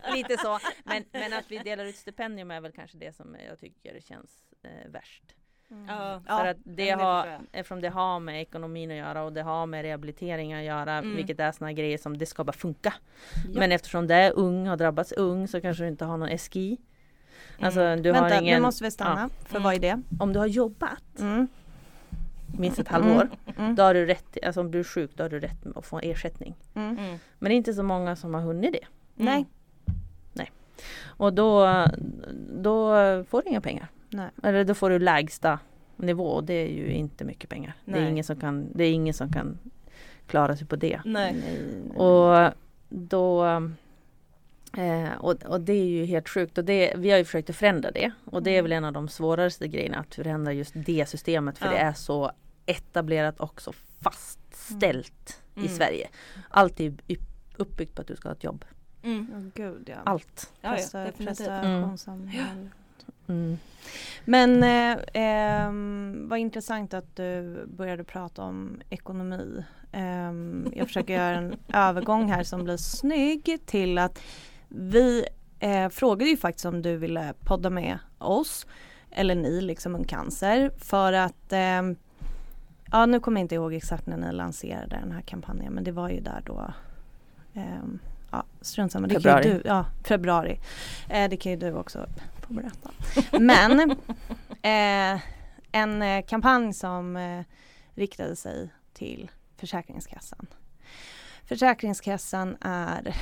[SPEAKER 3] lite så. Men, men att vi delar ut stipendium är väl kanske det som jag tycker känns eh, värst.
[SPEAKER 1] Mm.
[SPEAKER 2] Ja.
[SPEAKER 3] För att det
[SPEAKER 2] det
[SPEAKER 3] har, eftersom det har med ekonomin att göra och det har med rehabilitering att göra,
[SPEAKER 2] Mm.
[SPEAKER 3] vilket är såna grejer som det ska bara funka.
[SPEAKER 1] Ja.
[SPEAKER 3] Men eftersom det är ung, har drabbats ung, så kanske du inte har någon SGI. Alltså
[SPEAKER 2] Mm.
[SPEAKER 3] du
[SPEAKER 1] Vänta,
[SPEAKER 3] har ingen,
[SPEAKER 1] nu måste vi stanna. För
[SPEAKER 2] Mm.
[SPEAKER 1] vad är det?
[SPEAKER 3] om du har jobbat
[SPEAKER 1] Mm.
[SPEAKER 3] minst ett halvår,
[SPEAKER 1] Mm.
[SPEAKER 3] då har du rätt, alltså om du är sjuk, då har du rätt att få ersättning.
[SPEAKER 1] Mm.
[SPEAKER 2] Mm.
[SPEAKER 3] Men det är inte så många som har hunnit det.
[SPEAKER 1] Nej.
[SPEAKER 3] Och då, då får du inga pengar.
[SPEAKER 1] Nej.
[SPEAKER 3] Eller då får du lägsta nivå och det är ju inte mycket pengar. Det är,
[SPEAKER 2] Nej.
[SPEAKER 3] ingen som kan, det är ingen som kan klara sig på det.
[SPEAKER 2] Nej.
[SPEAKER 1] Nej.
[SPEAKER 3] Och då eh, och, och det är ju helt sjukt och det, vi har ju försökt att förändra det och det är väl en av de svåraste grejerna att förändra just det systemet för
[SPEAKER 2] Ja.
[SPEAKER 3] det är så etablerat och så fastställt
[SPEAKER 2] Mm.
[SPEAKER 3] i Sverige. Allt är upp- uppbyggt på att du ska ha ett jobb.
[SPEAKER 2] Mm.
[SPEAKER 1] Åh, gud ja.
[SPEAKER 3] Allt.
[SPEAKER 2] Ja, ja,
[SPEAKER 1] prestationssamhälle.
[SPEAKER 3] Mm.
[SPEAKER 1] Men eh, ehm, vad intressant att du började prata om ekonomi. Ehm, jag försöker göra en övergång här som blir snygg till att vi eh, frågade ju faktiskt om du ville podda med oss eller ni liksom en cancer för att ehm, ja nu kommer jag inte ihåg exakt när ni lanserade den här kampanjen men det var ju där då ehm, ja strunt samma, det kan
[SPEAKER 3] Februari.
[SPEAKER 1] ju du, ja februari. Eh, det kan ju du också få berätta. Men eh, en eh, kampanj som eh, riktade sig till Försäkringskassan. Försäkringskassan är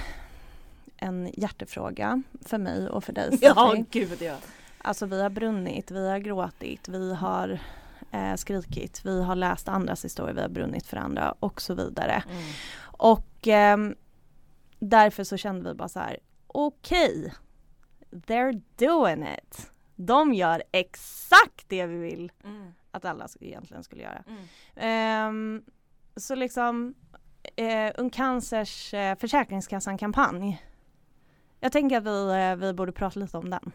[SPEAKER 1] en hjärtefråga för mig och för dig
[SPEAKER 2] Ja, gud ja.
[SPEAKER 1] Alltså vi har brunnit, vi har gråtit, vi har eh, skrikit, vi har läst andras historier, vi har brunnit för andra och så vidare.
[SPEAKER 2] Mm.
[SPEAKER 1] Och ehm, därför så kände vi bara så här, okej, they're doing it. De gör exakt det vi vill
[SPEAKER 2] Mm.
[SPEAKER 1] att alla egentligen skulle göra.
[SPEAKER 2] Mm.
[SPEAKER 1] Ehm, så liksom eh, Ung Cancers eh, Försäkringskassan-kampanj. Jag tänker att vi, eh, vi borde prata lite om den.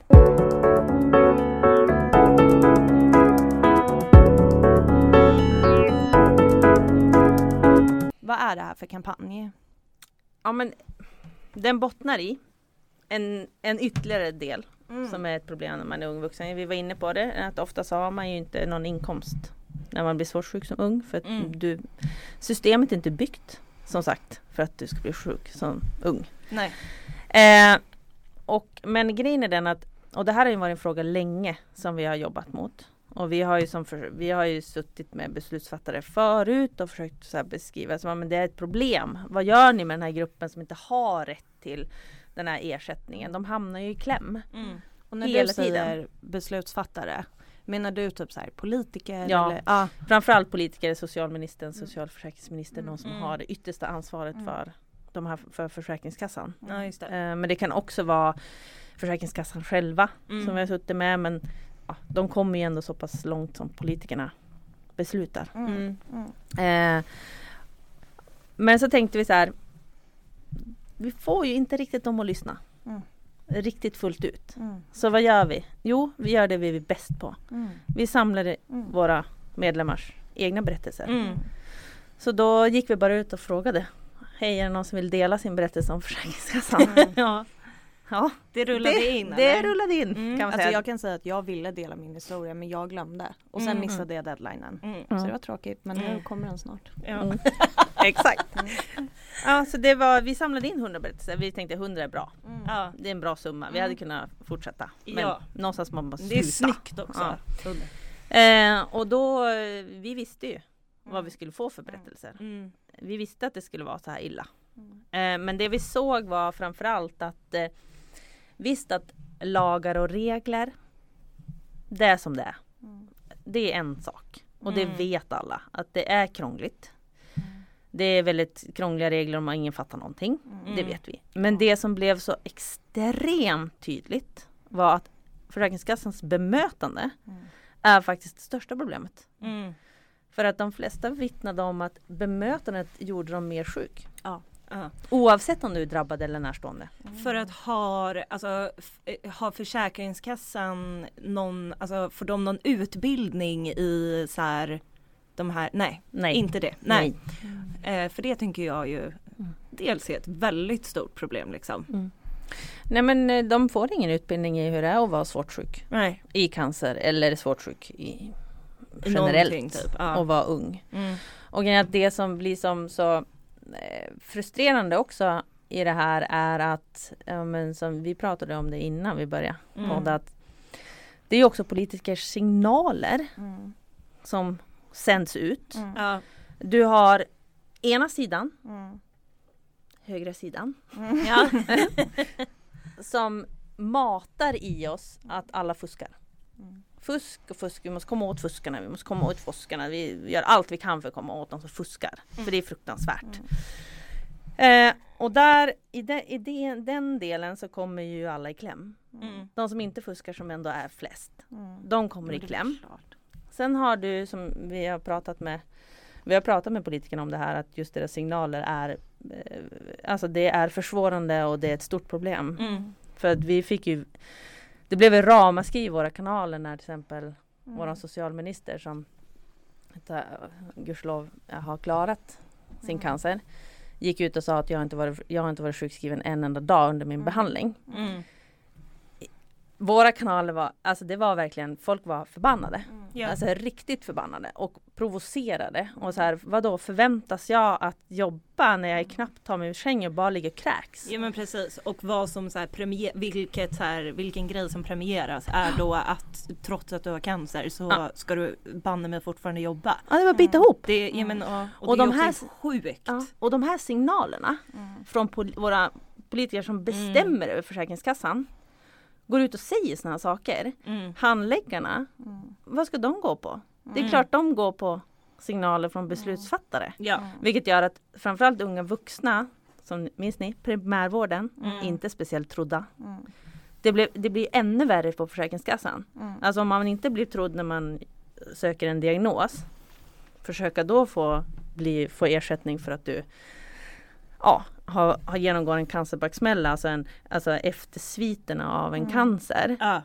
[SPEAKER 1] Vad är det här för kampanj?
[SPEAKER 3] Ja men den bottnar i en, en ytterligare del
[SPEAKER 1] Mm.
[SPEAKER 3] som är ett problem när man är ung vuxen. Vi var inne på det, att ofta så har man ju inte någon inkomst när man blir svårt sjuk som ung. För att
[SPEAKER 2] Mm.
[SPEAKER 3] du, systemet är inte byggt som sagt för att du ska bli sjuk som ung.
[SPEAKER 2] Nej.
[SPEAKER 3] Eh, och, men grejen är den att, och det här har ju varit en fråga länge som vi har jobbat mot. Och vi har ju, som för, vi har ju suttit med beslutsfattare förut och försökt så beskriva som att det är ett problem. Vad gör ni med den här gruppen som inte har rätt till den här ersättningen? De hamnar ju i kläm.
[SPEAKER 2] Mm.
[SPEAKER 1] Och när
[SPEAKER 3] hela
[SPEAKER 1] du säger
[SPEAKER 3] tiden.
[SPEAKER 1] beslutsfattare, menar du typ så här politiker?
[SPEAKER 3] Ja.
[SPEAKER 1] Eller? ja.
[SPEAKER 3] Framförallt politiker, socialministern, socialförsäkringsministern,
[SPEAKER 1] Mm,
[SPEAKER 3] de som
[SPEAKER 2] mm.
[SPEAKER 3] har det yttersta ansvaret
[SPEAKER 1] Mm.
[SPEAKER 3] för de här för Försäkringskassan.
[SPEAKER 2] Ja just det.
[SPEAKER 3] Eh, men det kan också vara Försäkringskassan själva
[SPEAKER 2] Mm.
[SPEAKER 3] som vi har suttit med men ja, de kommer ju ändå så pass långt som politikerna beslutar.
[SPEAKER 1] Mm. Mm.
[SPEAKER 3] Eh, men så tänkte vi så här Vi får ju inte riktigt dem att lyssna.
[SPEAKER 1] Mm.
[SPEAKER 3] Riktigt fullt ut.
[SPEAKER 1] Mm.
[SPEAKER 3] Så vad gör vi? Jo, vi gör det vi är bäst på.
[SPEAKER 1] Mm.
[SPEAKER 3] Vi samlade
[SPEAKER 1] Mm.
[SPEAKER 3] våra medlemmars egna berättelser.
[SPEAKER 2] Mm.
[SPEAKER 3] Så då gick vi bara ut och frågade Hej, är det någon som vill dela sin berättelse om Försäkringskassan?
[SPEAKER 1] Mm.
[SPEAKER 3] ja. ja,
[SPEAKER 2] Det rullade
[SPEAKER 3] det,
[SPEAKER 2] in
[SPEAKER 3] det
[SPEAKER 2] eller?
[SPEAKER 3] rullade in
[SPEAKER 2] Mm.
[SPEAKER 3] kan man
[SPEAKER 1] Alltså
[SPEAKER 3] säga.
[SPEAKER 1] jag kan säga att jag ville dela min historia men jag glömde och sen
[SPEAKER 2] Mm.
[SPEAKER 1] missade jag deadlinen.
[SPEAKER 2] Mm.
[SPEAKER 1] Så det var tråkigt men nu
[SPEAKER 2] Mm.
[SPEAKER 1] kommer den snart.
[SPEAKER 2] Ja.
[SPEAKER 3] Mm. Exakt. Ja, så det var, vi samlade in 100 berättelser. Vi tänkte 100 är bra.
[SPEAKER 2] Ja.
[SPEAKER 3] Det är en bra summa. Vi hade kunnat fortsätta. Men
[SPEAKER 2] Ja.
[SPEAKER 3] någonstans man bara
[SPEAKER 2] Det är
[SPEAKER 3] sluta.
[SPEAKER 2] snyggt också.
[SPEAKER 3] Ja. Eh, och då, eh, vi visste ju vad vi skulle få för berättelser.
[SPEAKER 2] Mm.
[SPEAKER 3] Vi visste att det skulle vara så här illa.
[SPEAKER 1] Mm.
[SPEAKER 3] Eh, men det vi såg var framförallt att eh, visst att lagar och regler, det är som det är.
[SPEAKER 1] Mm.
[SPEAKER 3] Det är en sak. Och det
[SPEAKER 2] Mm.
[SPEAKER 3] vet alla, att det är krångligt. Det är väldigt krångliga regler om ingen fattar någonting. Det
[SPEAKER 2] Mm.
[SPEAKER 3] vet vi. Men det som blev så extremt tydligt var att Försäkringskassans bemötande
[SPEAKER 1] Mm.
[SPEAKER 3] är faktiskt det största problemet.
[SPEAKER 2] Mm.
[SPEAKER 3] För att de flesta vittnade om att bemötandet gjorde dem mer sjuk.
[SPEAKER 2] Ja.
[SPEAKER 3] Oavsett om du är drabbad eller närstående.
[SPEAKER 2] För att har, alltså, eh, har Försäkringskassan någon, alltså får de någon utbildning i så här de här, nej,
[SPEAKER 3] Nej.
[SPEAKER 2] inte det. Nej. Eh, för det tänker jag ju dels är ett väldigt stort problem liksom.
[SPEAKER 3] Mm. Nej men eh, de får ingen utbildning i hur det är att vara svårt sjuk
[SPEAKER 2] Nej.
[SPEAKER 3] i cancer eller svårt sjuk I generellt
[SPEAKER 2] typ. Ja.
[SPEAKER 3] och vara ung.
[SPEAKER 2] Mm.
[SPEAKER 3] Och att det som blir som så eh, frustrerande också i det här är att, ja, men som vi pratade om det innan vi började
[SPEAKER 2] Mm.
[SPEAKER 3] podda, att det är också politikers signaler
[SPEAKER 1] Mm.
[SPEAKER 3] som sänds ut.
[SPEAKER 1] Mm.
[SPEAKER 2] Ja.
[SPEAKER 3] Du har ena sidan,
[SPEAKER 1] Mm.
[SPEAKER 3] högra sidan,
[SPEAKER 2] Ja.
[SPEAKER 3] som matar i oss att alla fuskar.
[SPEAKER 1] Mm.
[SPEAKER 3] Fusk och fusk, vi måste komma åt fuskarna, vi måste komma åt fuskarna. Vi gör allt vi kan för att komma åt de som fuskar. För det är fruktansvärt. Eh, och där, i, de, i de, den delen så kommer ju alla i kläm.
[SPEAKER 2] Mm.
[SPEAKER 3] De som inte fuskar som ändå är flest.
[SPEAKER 1] Mm.
[SPEAKER 3] De kommer i kläm. Sen har du som vi har pratat med Vi har pratat med politikerna om det här att just deras signaler är eh, Alltså det är försvårande och det är ett stort problem.
[SPEAKER 2] Mm.
[SPEAKER 3] För att vi fick ju Det blev en ramaskri i våra kanaler när till exempel
[SPEAKER 1] Mm.
[SPEAKER 3] våran socialminister som gudskelov har klarat sin
[SPEAKER 1] Mm.
[SPEAKER 3] cancer gick ut och sa att jag inte varit, jag har inte varit sjukskriven en enda dag under min
[SPEAKER 1] Mm.
[SPEAKER 3] behandling.
[SPEAKER 2] Mm.
[SPEAKER 3] Våra kanaler var, alltså det var verkligen, folk var förbannade.
[SPEAKER 1] Mm.
[SPEAKER 2] Ja.
[SPEAKER 3] Alltså riktigt förbannade och provocerade. Och så här, vadå förväntas jag att jobba när jag knappt tar mig ur sängen och bara ligger och kräks?
[SPEAKER 2] Ja men precis och vad som så här premier, vilket så här, vilken grej som premieras är då att trots att du har cancer så
[SPEAKER 3] Ja.
[SPEAKER 2] ska du banne mig fortfarande jobba.
[SPEAKER 3] Ja det var bita ihop.
[SPEAKER 2] Det, ja, men, och, och,
[SPEAKER 3] Och
[SPEAKER 2] det är
[SPEAKER 3] de
[SPEAKER 2] också
[SPEAKER 3] här-
[SPEAKER 2] sjukt.
[SPEAKER 3] Ja. Och de här signalerna från pol- våra politiker som bestämmer över Försäkringskassan går ut och säger sådana här saker.
[SPEAKER 2] Mm.
[SPEAKER 3] Handläggarna, vad ska de gå på? Det är klart de går på signaler från beslutsfattare.
[SPEAKER 2] Ja.
[SPEAKER 3] Vilket gör att framförallt unga vuxna, som minns ni, primärvården,
[SPEAKER 2] Mm.
[SPEAKER 3] inte speciellt trodda. Det, blev, det blir ännu värre på Försäkringskassan. Alltså om man inte blir trodd när man söker en diagnos, försöka då få, bli, få ersättning för att du ja, har, har genomgått en cancerbaksmälla, alltså, en, alltså eftersviterna av en cancer.
[SPEAKER 2] Ja.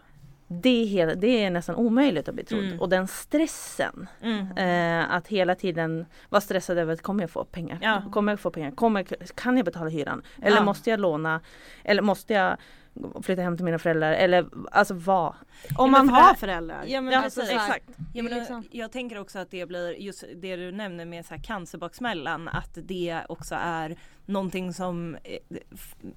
[SPEAKER 3] Det är, hela, det är nästan omöjligt att bli trodd.
[SPEAKER 2] Mm.
[SPEAKER 3] Och den stressen
[SPEAKER 2] Mm.
[SPEAKER 3] Eh, att hela tiden vara stressad över att kommer jag få pengar?
[SPEAKER 2] Ja.
[SPEAKER 3] Kommer jag få pengar? Kommer, kan jag betala hyran? Eller
[SPEAKER 2] Ja.
[SPEAKER 3] måste jag låna? Eller måste jag flytta hem till mina föräldrar? Eller alltså vad?
[SPEAKER 1] Om man
[SPEAKER 2] för
[SPEAKER 1] har föräldrar.
[SPEAKER 2] Ja men
[SPEAKER 3] Ja,
[SPEAKER 2] precis.
[SPEAKER 1] så här-
[SPEAKER 3] exakt.
[SPEAKER 2] Ja, men,
[SPEAKER 1] liksom-
[SPEAKER 2] Jag tänker också att det blir just det du nämner med så här cancerbaksmällan att det också är någonting som eh,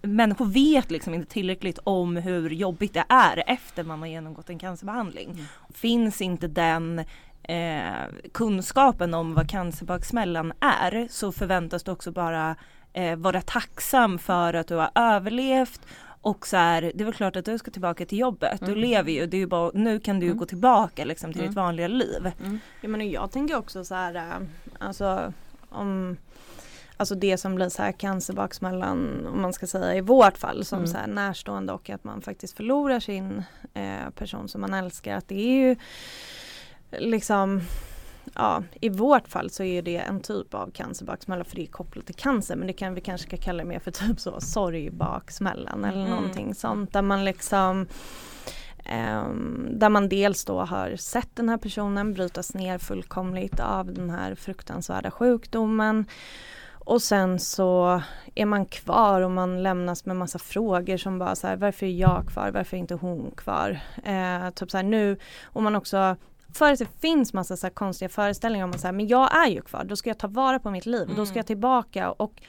[SPEAKER 2] människor vet liksom inte tillräckligt om hur jobbigt det är efter man har genomgått en cancerbehandling. Finns inte den eh, kunskapen om vad cancerbaksmällan är så förväntas du också bara eh, vara tacksam för att du har överlevt och så här, det är väl klart att du ska tillbaka till jobbet. Du
[SPEAKER 3] Mm.
[SPEAKER 2] lever ju, det är ju bara, nu kan du
[SPEAKER 3] Mm.
[SPEAKER 2] gå tillbaka liksom till
[SPEAKER 3] Mm.
[SPEAKER 2] ditt vanliga liv.
[SPEAKER 1] Ja, men jag tänker också så här, äh, alltså om Alltså det som blir så här cancerbaksmällan, om man ska säga i vårt fall som
[SPEAKER 3] Mm.
[SPEAKER 1] så här närstående och att man faktiskt förlorar sin eh, person som man älskar. Att det är ju liksom Ja, i vårt fall så är det en typ av cancerbaksmälla för det är kopplat till cancer men det kan vi kanske ska kalla det mer för typ så sorgbaksmällan eller
[SPEAKER 2] Mm.
[SPEAKER 1] någonting sånt där man liksom Ehm, där man dels då har sett den här personen brytas ner fullkomligt av den här fruktansvärda sjukdomen. Och sen så är man kvar och man lämnas med massa frågor som bara så här, varför är jag kvar, varför är inte hon kvar? Eh, typ så här nu, och man också för att det finns massa så konstiga föreställningar om att så här, men jag är ju kvar, då ska jag ta vara på mitt liv, då ska
[SPEAKER 2] Mm.
[SPEAKER 1] jag tillbaka och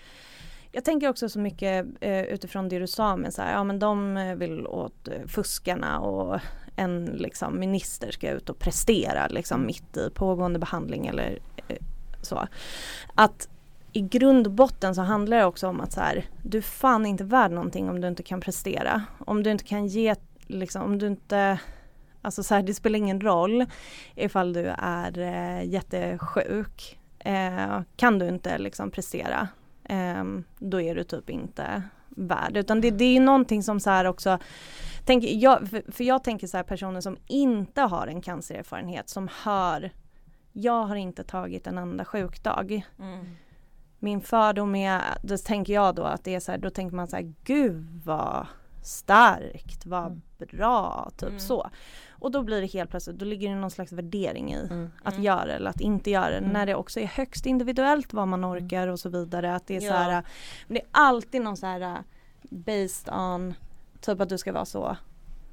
[SPEAKER 1] jag tänker också så mycket eh, utifrån det du sa med så här, ja men de eh, vill åt eh, fuskarna och en liksom minister ska ut och prestera liksom mitt i pågående behandling eller eh, så. Att i grund och botten så handlar det också om att så här, du är fan inte värd någonting om du inte kan prestera. Om du inte kan ge, liksom, om du inte Alltså så här, det spelar ingen roll ifall du är eh, jättesjuk. Eh, kan du inte liksom prestera, eh, då är du typ inte värd. Utan det, det är någonting som så här också, tänk, jag, för, för jag tänker så här personer som inte har en cancererfarenhet som hör jag har inte tagit en enda sjukdag. Min fördom är, då tänker jag då att det är så här, då tänker man så här, gud vad starkt, vad
[SPEAKER 3] Mm.
[SPEAKER 1] bra, typ
[SPEAKER 2] Mm.
[SPEAKER 1] så. Och då blir det helt plötsligt, då ligger det någon slags värdering i
[SPEAKER 3] Mm.
[SPEAKER 1] att
[SPEAKER 2] Mm.
[SPEAKER 1] göra eller att inte göra det.
[SPEAKER 3] Mm.
[SPEAKER 1] När det också är högst individuellt vad man orkar och så vidare. Att det är
[SPEAKER 2] Ja.
[SPEAKER 1] så här, men det är alltid någon så här uh, based on typ att du ska vara så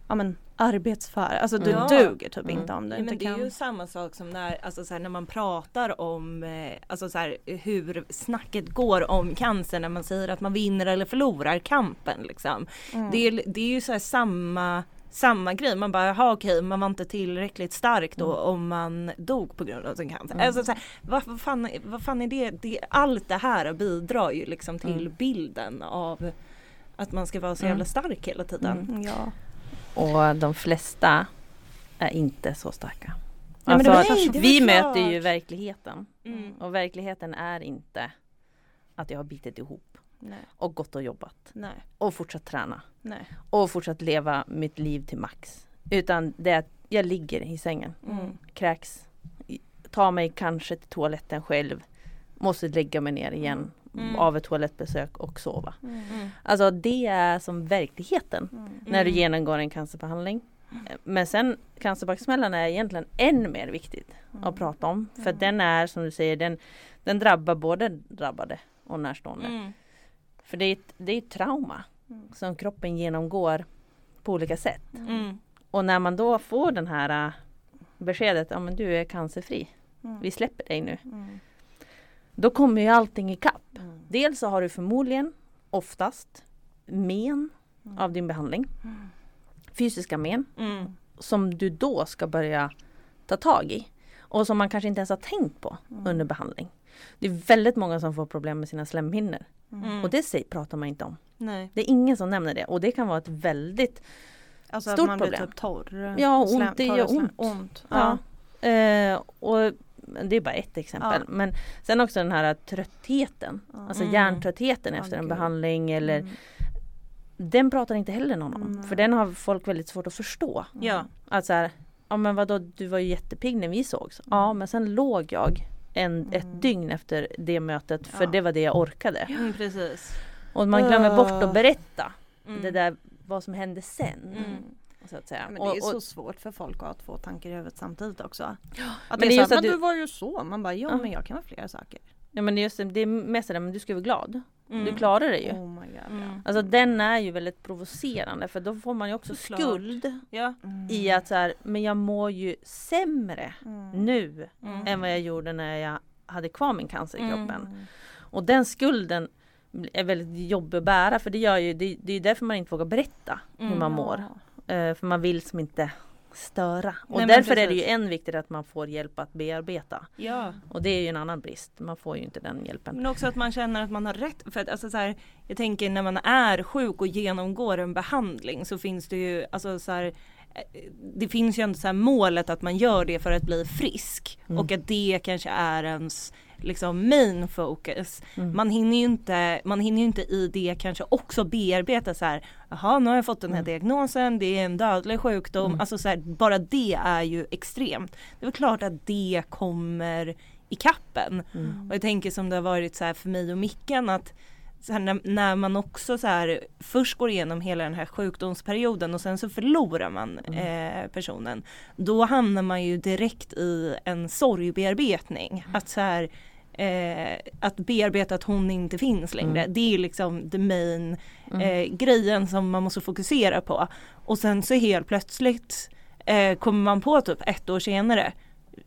[SPEAKER 1] ja men arbetsför, alltså du
[SPEAKER 2] Ja.
[SPEAKER 1] duger typ
[SPEAKER 3] Mm.
[SPEAKER 1] inte om du
[SPEAKER 2] Ja, men
[SPEAKER 1] inte
[SPEAKER 2] det är ju samma sak som när, alltså, så här, när man pratar om eh, alltså, så här, hur snacket går om cancer när man säger att man vinner eller förlorar kampen. Liksom.
[SPEAKER 1] Mm.
[SPEAKER 2] Det, är, det är ju så här, samma samma grej, man bara jaha okej man var inte tillräckligt stark då om man dog på grund av sin cancer.
[SPEAKER 3] Mm.
[SPEAKER 2] Alltså, så här, vad, vad, fan, vad fan är det? det? Allt det här bidrar ju liksom till
[SPEAKER 3] Mm.
[SPEAKER 2] bilden av att man ska vara så
[SPEAKER 3] Mm.
[SPEAKER 2] jävla stark hela tiden.
[SPEAKER 1] Mm, ja.
[SPEAKER 3] Och de flesta är inte så starka.
[SPEAKER 1] Ja,
[SPEAKER 3] Alltså,
[SPEAKER 1] Nej,
[SPEAKER 3] vi möter
[SPEAKER 2] klart.
[SPEAKER 3] ju verkligheten.
[SPEAKER 2] Mm.
[SPEAKER 3] Och verkligheten är inte att jag har bitit ihop
[SPEAKER 1] Nej,
[SPEAKER 3] och gått och jobbat
[SPEAKER 1] nej,
[SPEAKER 3] och fortsatt träna
[SPEAKER 1] nej.
[SPEAKER 3] och fortsatt leva mitt liv till max. Utan det är att jag ligger i sängen,
[SPEAKER 1] Mm.
[SPEAKER 3] kräks, tar mig kanske till toaletten själv, måste lägga mig ner igen
[SPEAKER 2] Mm.
[SPEAKER 3] av ett toalettbesök och sova.
[SPEAKER 2] Mm.
[SPEAKER 3] Alltså det är som verkligheten
[SPEAKER 1] Mm.
[SPEAKER 3] när du
[SPEAKER 2] Mm.
[SPEAKER 3] genomgår en cancerbehandling. Men sen cancerbaksmällan är egentligen än mer viktigt
[SPEAKER 1] Mm.
[SPEAKER 3] att prata om. För den är som du säger, den, den drabbar både drabbade och närstående.
[SPEAKER 2] Mm.
[SPEAKER 3] För det är ett, det är ett trauma
[SPEAKER 1] Mm.
[SPEAKER 3] som kroppen genomgår på olika sätt.
[SPEAKER 2] Mm.
[SPEAKER 3] Och när man då får den här äh, beskedet, ja men du är cancerfri,
[SPEAKER 1] Mm.
[SPEAKER 3] vi släpper dig nu.
[SPEAKER 1] Mm.
[SPEAKER 3] Då kommer ju allting ikapp.
[SPEAKER 1] Mm.
[SPEAKER 3] Dels så har du förmodligen, oftast, men
[SPEAKER 1] Mm.
[SPEAKER 3] av din behandling.
[SPEAKER 1] Mm.
[SPEAKER 3] Fysiska men
[SPEAKER 2] Mm.
[SPEAKER 3] som du då ska börja ta tag i. Och som man kanske inte ens har tänkt på
[SPEAKER 1] Mm.
[SPEAKER 3] under behandling. Det är väldigt många som får problem med sina slemhinnor.
[SPEAKER 2] Mm.
[SPEAKER 3] Och det säger, pratar man inte om.
[SPEAKER 2] Nej.
[SPEAKER 3] Det är ingen som nämner det och det kan vara ett väldigt
[SPEAKER 1] Alltså
[SPEAKER 3] Stort
[SPEAKER 1] att man
[SPEAKER 3] problem.
[SPEAKER 1] blir typ torr.
[SPEAKER 3] Ja, ont,
[SPEAKER 1] Slem-
[SPEAKER 3] det gör ont.
[SPEAKER 1] ont.
[SPEAKER 3] Ja. Eh, och det är bara ett exempel.
[SPEAKER 1] Ja.
[SPEAKER 3] Men sen också den här tröttheten.
[SPEAKER 1] Ja.
[SPEAKER 3] Alltså
[SPEAKER 2] Mm.
[SPEAKER 3] hjärntröttheten
[SPEAKER 1] Ja,
[SPEAKER 3] efter en behandling eller
[SPEAKER 1] Mm.
[SPEAKER 3] Den pratar inte heller någon om.
[SPEAKER 1] Nej.
[SPEAKER 3] För den har folk väldigt svårt att förstå.
[SPEAKER 2] Ja.
[SPEAKER 3] Att så här, ja men vadå du var ju jättepigg när vi sågs. Ja men sen låg jag en,
[SPEAKER 1] Mm.
[SPEAKER 3] ett dygn efter det mötet för
[SPEAKER 1] Ja.
[SPEAKER 3] det var det jag orkade.
[SPEAKER 2] Mm, precis.
[SPEAKER 3] Och man glömmer bort att berätta
[SPEAKER 2] Mm.
[SPEAKER 3] det där vad som hände sen.
[SPEAKER 2] Mm.
[SPEAKER 3] Så att säga.
[SPEAKER 1] Men
[SPEAKER 3] Och-
[SPEAKER 1] det är
[SPEAKER 3] och-
[SPEAKER 1] så svårt för folk att ha två tankar i huvudet samtidigt också. Att
[SPEAKER 3] Men
[SPEAKER 1] det
[SPEAKER 3] det är just
[SPEAKER 1] så här, men
[SPEAKER 3] du-
[SPEAKER 1] var ju så. Man bara, jo
[SPEAKER 3] Ja.
[SPEAKER 1] men jag kan vara flera saker.
[SPEAKER 3] Ja men det är just det, det är mest det men du ska vara glad.
[SPEAKER 2] Mm.
[SPEAKER 3] Du klarar det ju.
[SPEAKER 1] Oh my god.
[SPEAKER 2] Mm.
[SPEAKER 3] Alltså den är ju väldigt provocerande för då får man ju också
[SPEAKER 2] Såklart.
[SPEAKER 3] skuld
[SPEAKER 2] Ja.
[SPEAKER 1] Mm.
[SPEAKER 3] i att så här, men jag mår ju sämre
[SPEAKER 1] Mm.
[SPEAKER 3] nu
[SPEAKER 2] Mm.
[SPEAKER 3] än vad jag gjorde när jag hade kvar min cancer i
[SPEAKER 2] Mm.
[SPEAKER 3] kroppen. Och den skulden är väldigt jobbig att bära för det gör ju, det, det är därför man inte vågar berätta hur
[SPEAKER 2] Mm.
[SPEAKER 3] man mår. Eh, för man vill som inte störa. Och
[SPEAKER 2] Nej,
[SPEAKER 3] därför är det ju än viktigare att man får hjälp att bearbeta.
[SPEAKER 2] ja.
[SPEAKER 3] Och det är ju en annan brist. Man får ju inte den hjälpen.
[SPEAKER 2] Men också att man känner att man har rätt. För att alltså så här, jag tänker när man är sjuk och genomgår en behandling så finns det ju alltså så här, eh, det finns ju ändå så här målet att man gör det för att bli frisk
[SPEAKER 3] Mm.
[SPEAKER 2] och att det kanske är ens liksom main focus.
[SPEAKER 3] Mm.
[SPEAKER 2] Man hinner ju inte, man hinner inte i det kanske också bearbeta så här, jaha nu har jag fått den här
[SPEAKER 3] Mm.
[SPEAKER 2] diagnosen, det är en dödlig sjukdom,
[SPEAKER 3] Mm.
[SPEAKER 2] alltså så här, bara det är ju extremt. Det är väl klart att det kommer i kappen.
[SPEAKER 3] Mm.
[SPEAKER 2] Och jag tänker som det har varit så här för mig och Mickan att här, när, när man också så här först går igenom hela den här sjukdomsperioden och sen så förlorar man eh, personen. Då hamnar man ju direkt i en sorgbearbetning. Att så här eh, att bearbeta att hon inte finns längre.
[SPEAKER 3] Mm.
[SPEAKER 2] Det är liksom the main
[SPEAKER 3] Mm.
[SPEAKER 2] eh, grejen som man måste fokusera på. Och sen så helt plötsligt eh, kommer man på typ ett år senare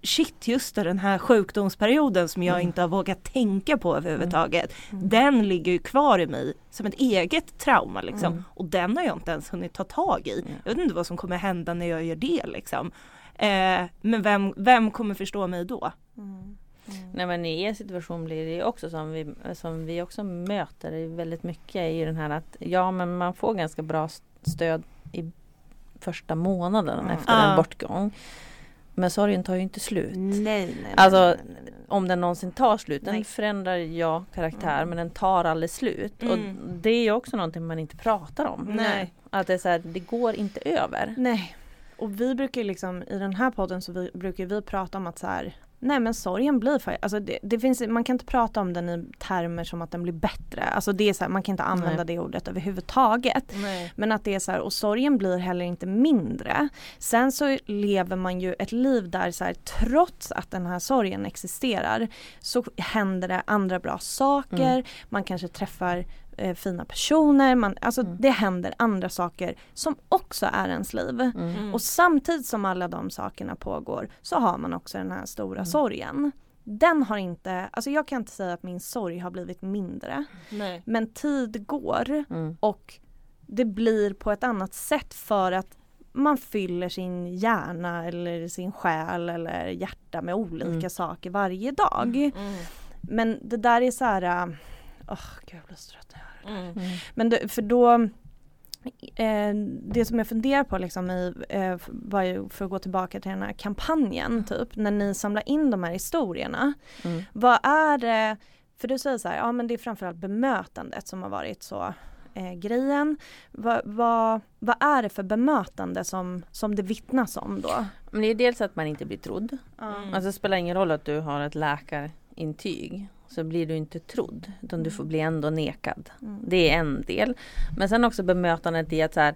[SPEAKER 2] Shit just det, den här sjukdomsperioden som jag
[SPEAKER 3] Mm.
[SPEAKER 2] inte har vågat tänka på överhuvudtaget.
[SPEAKER 3] Mm.
[SPEAKER 2] Den ligger ju kvar i mig som ett eget trauma liksom.
[SPEAKER 3] Mm.
[SPEAKER 2] Och den har jag inte ens hunnit ta tag i.
[SPEAKER 3] Ja.
[SPEAKER 2] Jag vet inte vad som kommer hända när jag gör det liksom. Eh, men vem, vem kommer förstå mig då?
[SPEAKER 1] Mm.
[SPEAKER 3] Nej men i er situation blir det också som vi, som vi också möter väldigt mycket ju den här att ja men man får ganska bra stöd i första månaden
[SPEAKER 1] Mm.
[SPEAKER 3] efter en bortgång. Men sorgen tar ju inte slut.
[SPEAKER 1] Nej, nej, nej,
[SPEAKER 3] Alltså,
[SPEAKER 1] nej, nej.
[SPEAKER 3] Om den någonsin tar slut. Den förändrar ja karaktär
[SPEAKER 1] Mm.
[SPEAKER 3] men den tar aldrig slut.
[SPEAKER 2] Mm.
[SPEAKER 3] Och det är ju också någonting man inte pratar om.
[SPEAKER 2] Nej.
[SPEAKER 3] Att det är så här, det går inte över.
[SPEAKER 1] Nej. Och vi brukar liksom i den här podden så vi, brukar vi prata om att så här Nej men sorgen blir för, alltså det, det finns, man kan inte prata om den i termer som att den blir bättre. Alltså det är så här, man kan inte använda
[SPEAKER 3] Nej.
[SPEAKER 1] det ordet överhuvudtaget.
[SPEAKER 2] Nej.
[SPEAKER 1] Men att det är så här, och sorgen blir heller inte mindre. Sen så lever man ju ett liv där så här, trots att den här sorgen existerar så händer det andra bra saker.
[SPEAKER 3] Mm.
[SPEAKER 1] Man kanske träffar eh, fina personer. Man, alltså
[SPEAKER 3] Mm.
[SPEAKER 1] det händer andra saker som också är ens liv.
[SPEAKER 3] Mm.
[SPEAKER 1] Och samtidigt som alla de sakerna pågår så har man också den här stora
[SPEAKER 3] Mm.
[SPEAKER 1] sorgen. Den har inte, alltså jag kan inte säga att min sorg har blivit mindre.
[SPEAKER 2] Nej.
[SPEAKER 1] Men tid går
[SPEAKER 3] Mm.
[SPEAKER 1] och det blir på ett annat sätt för att man fyller sin hjärna eller sin själ eller hjärta med olika
[SPEAKER 3] Mm.
[SPEAKER 1] saker varje dag.
[SPEAKER 2] Mm.
[SPEAKER 1] Men det där är så här, äh, åh gud jag blir så trött
[SPEAKER 2] Mm.
[SPEAKER 3] Mm.
[SPEAKER 1] Men det, för då eh, det som jag funderar på liksom i, eh, var för att gå tillbaka till den här kampanjen typ, när ni samlar in de här historierna.
[SPEAKER 3] Mm.
[SPEAKER 1] Vad är det, för du säger så här, ja men det är framförallt bemötandet som har varit så eh, grejen. Vad, vad, vad är det för bemötande som, som det vittnas om då?
[SPEAKER 3] Men det är dels att man inte blir trodd.
[SPEAKER 2] Mm.
[SPEAKER 3] Alltså det spelar ingen roll att du har ett läkarintyg. Så blir du inte trodd. Utan du får bli ändå nekad.
[SPEAKER 1] Mm.
[SPEAKER 3] Det är en del. Men sen också bemötandet i att så här,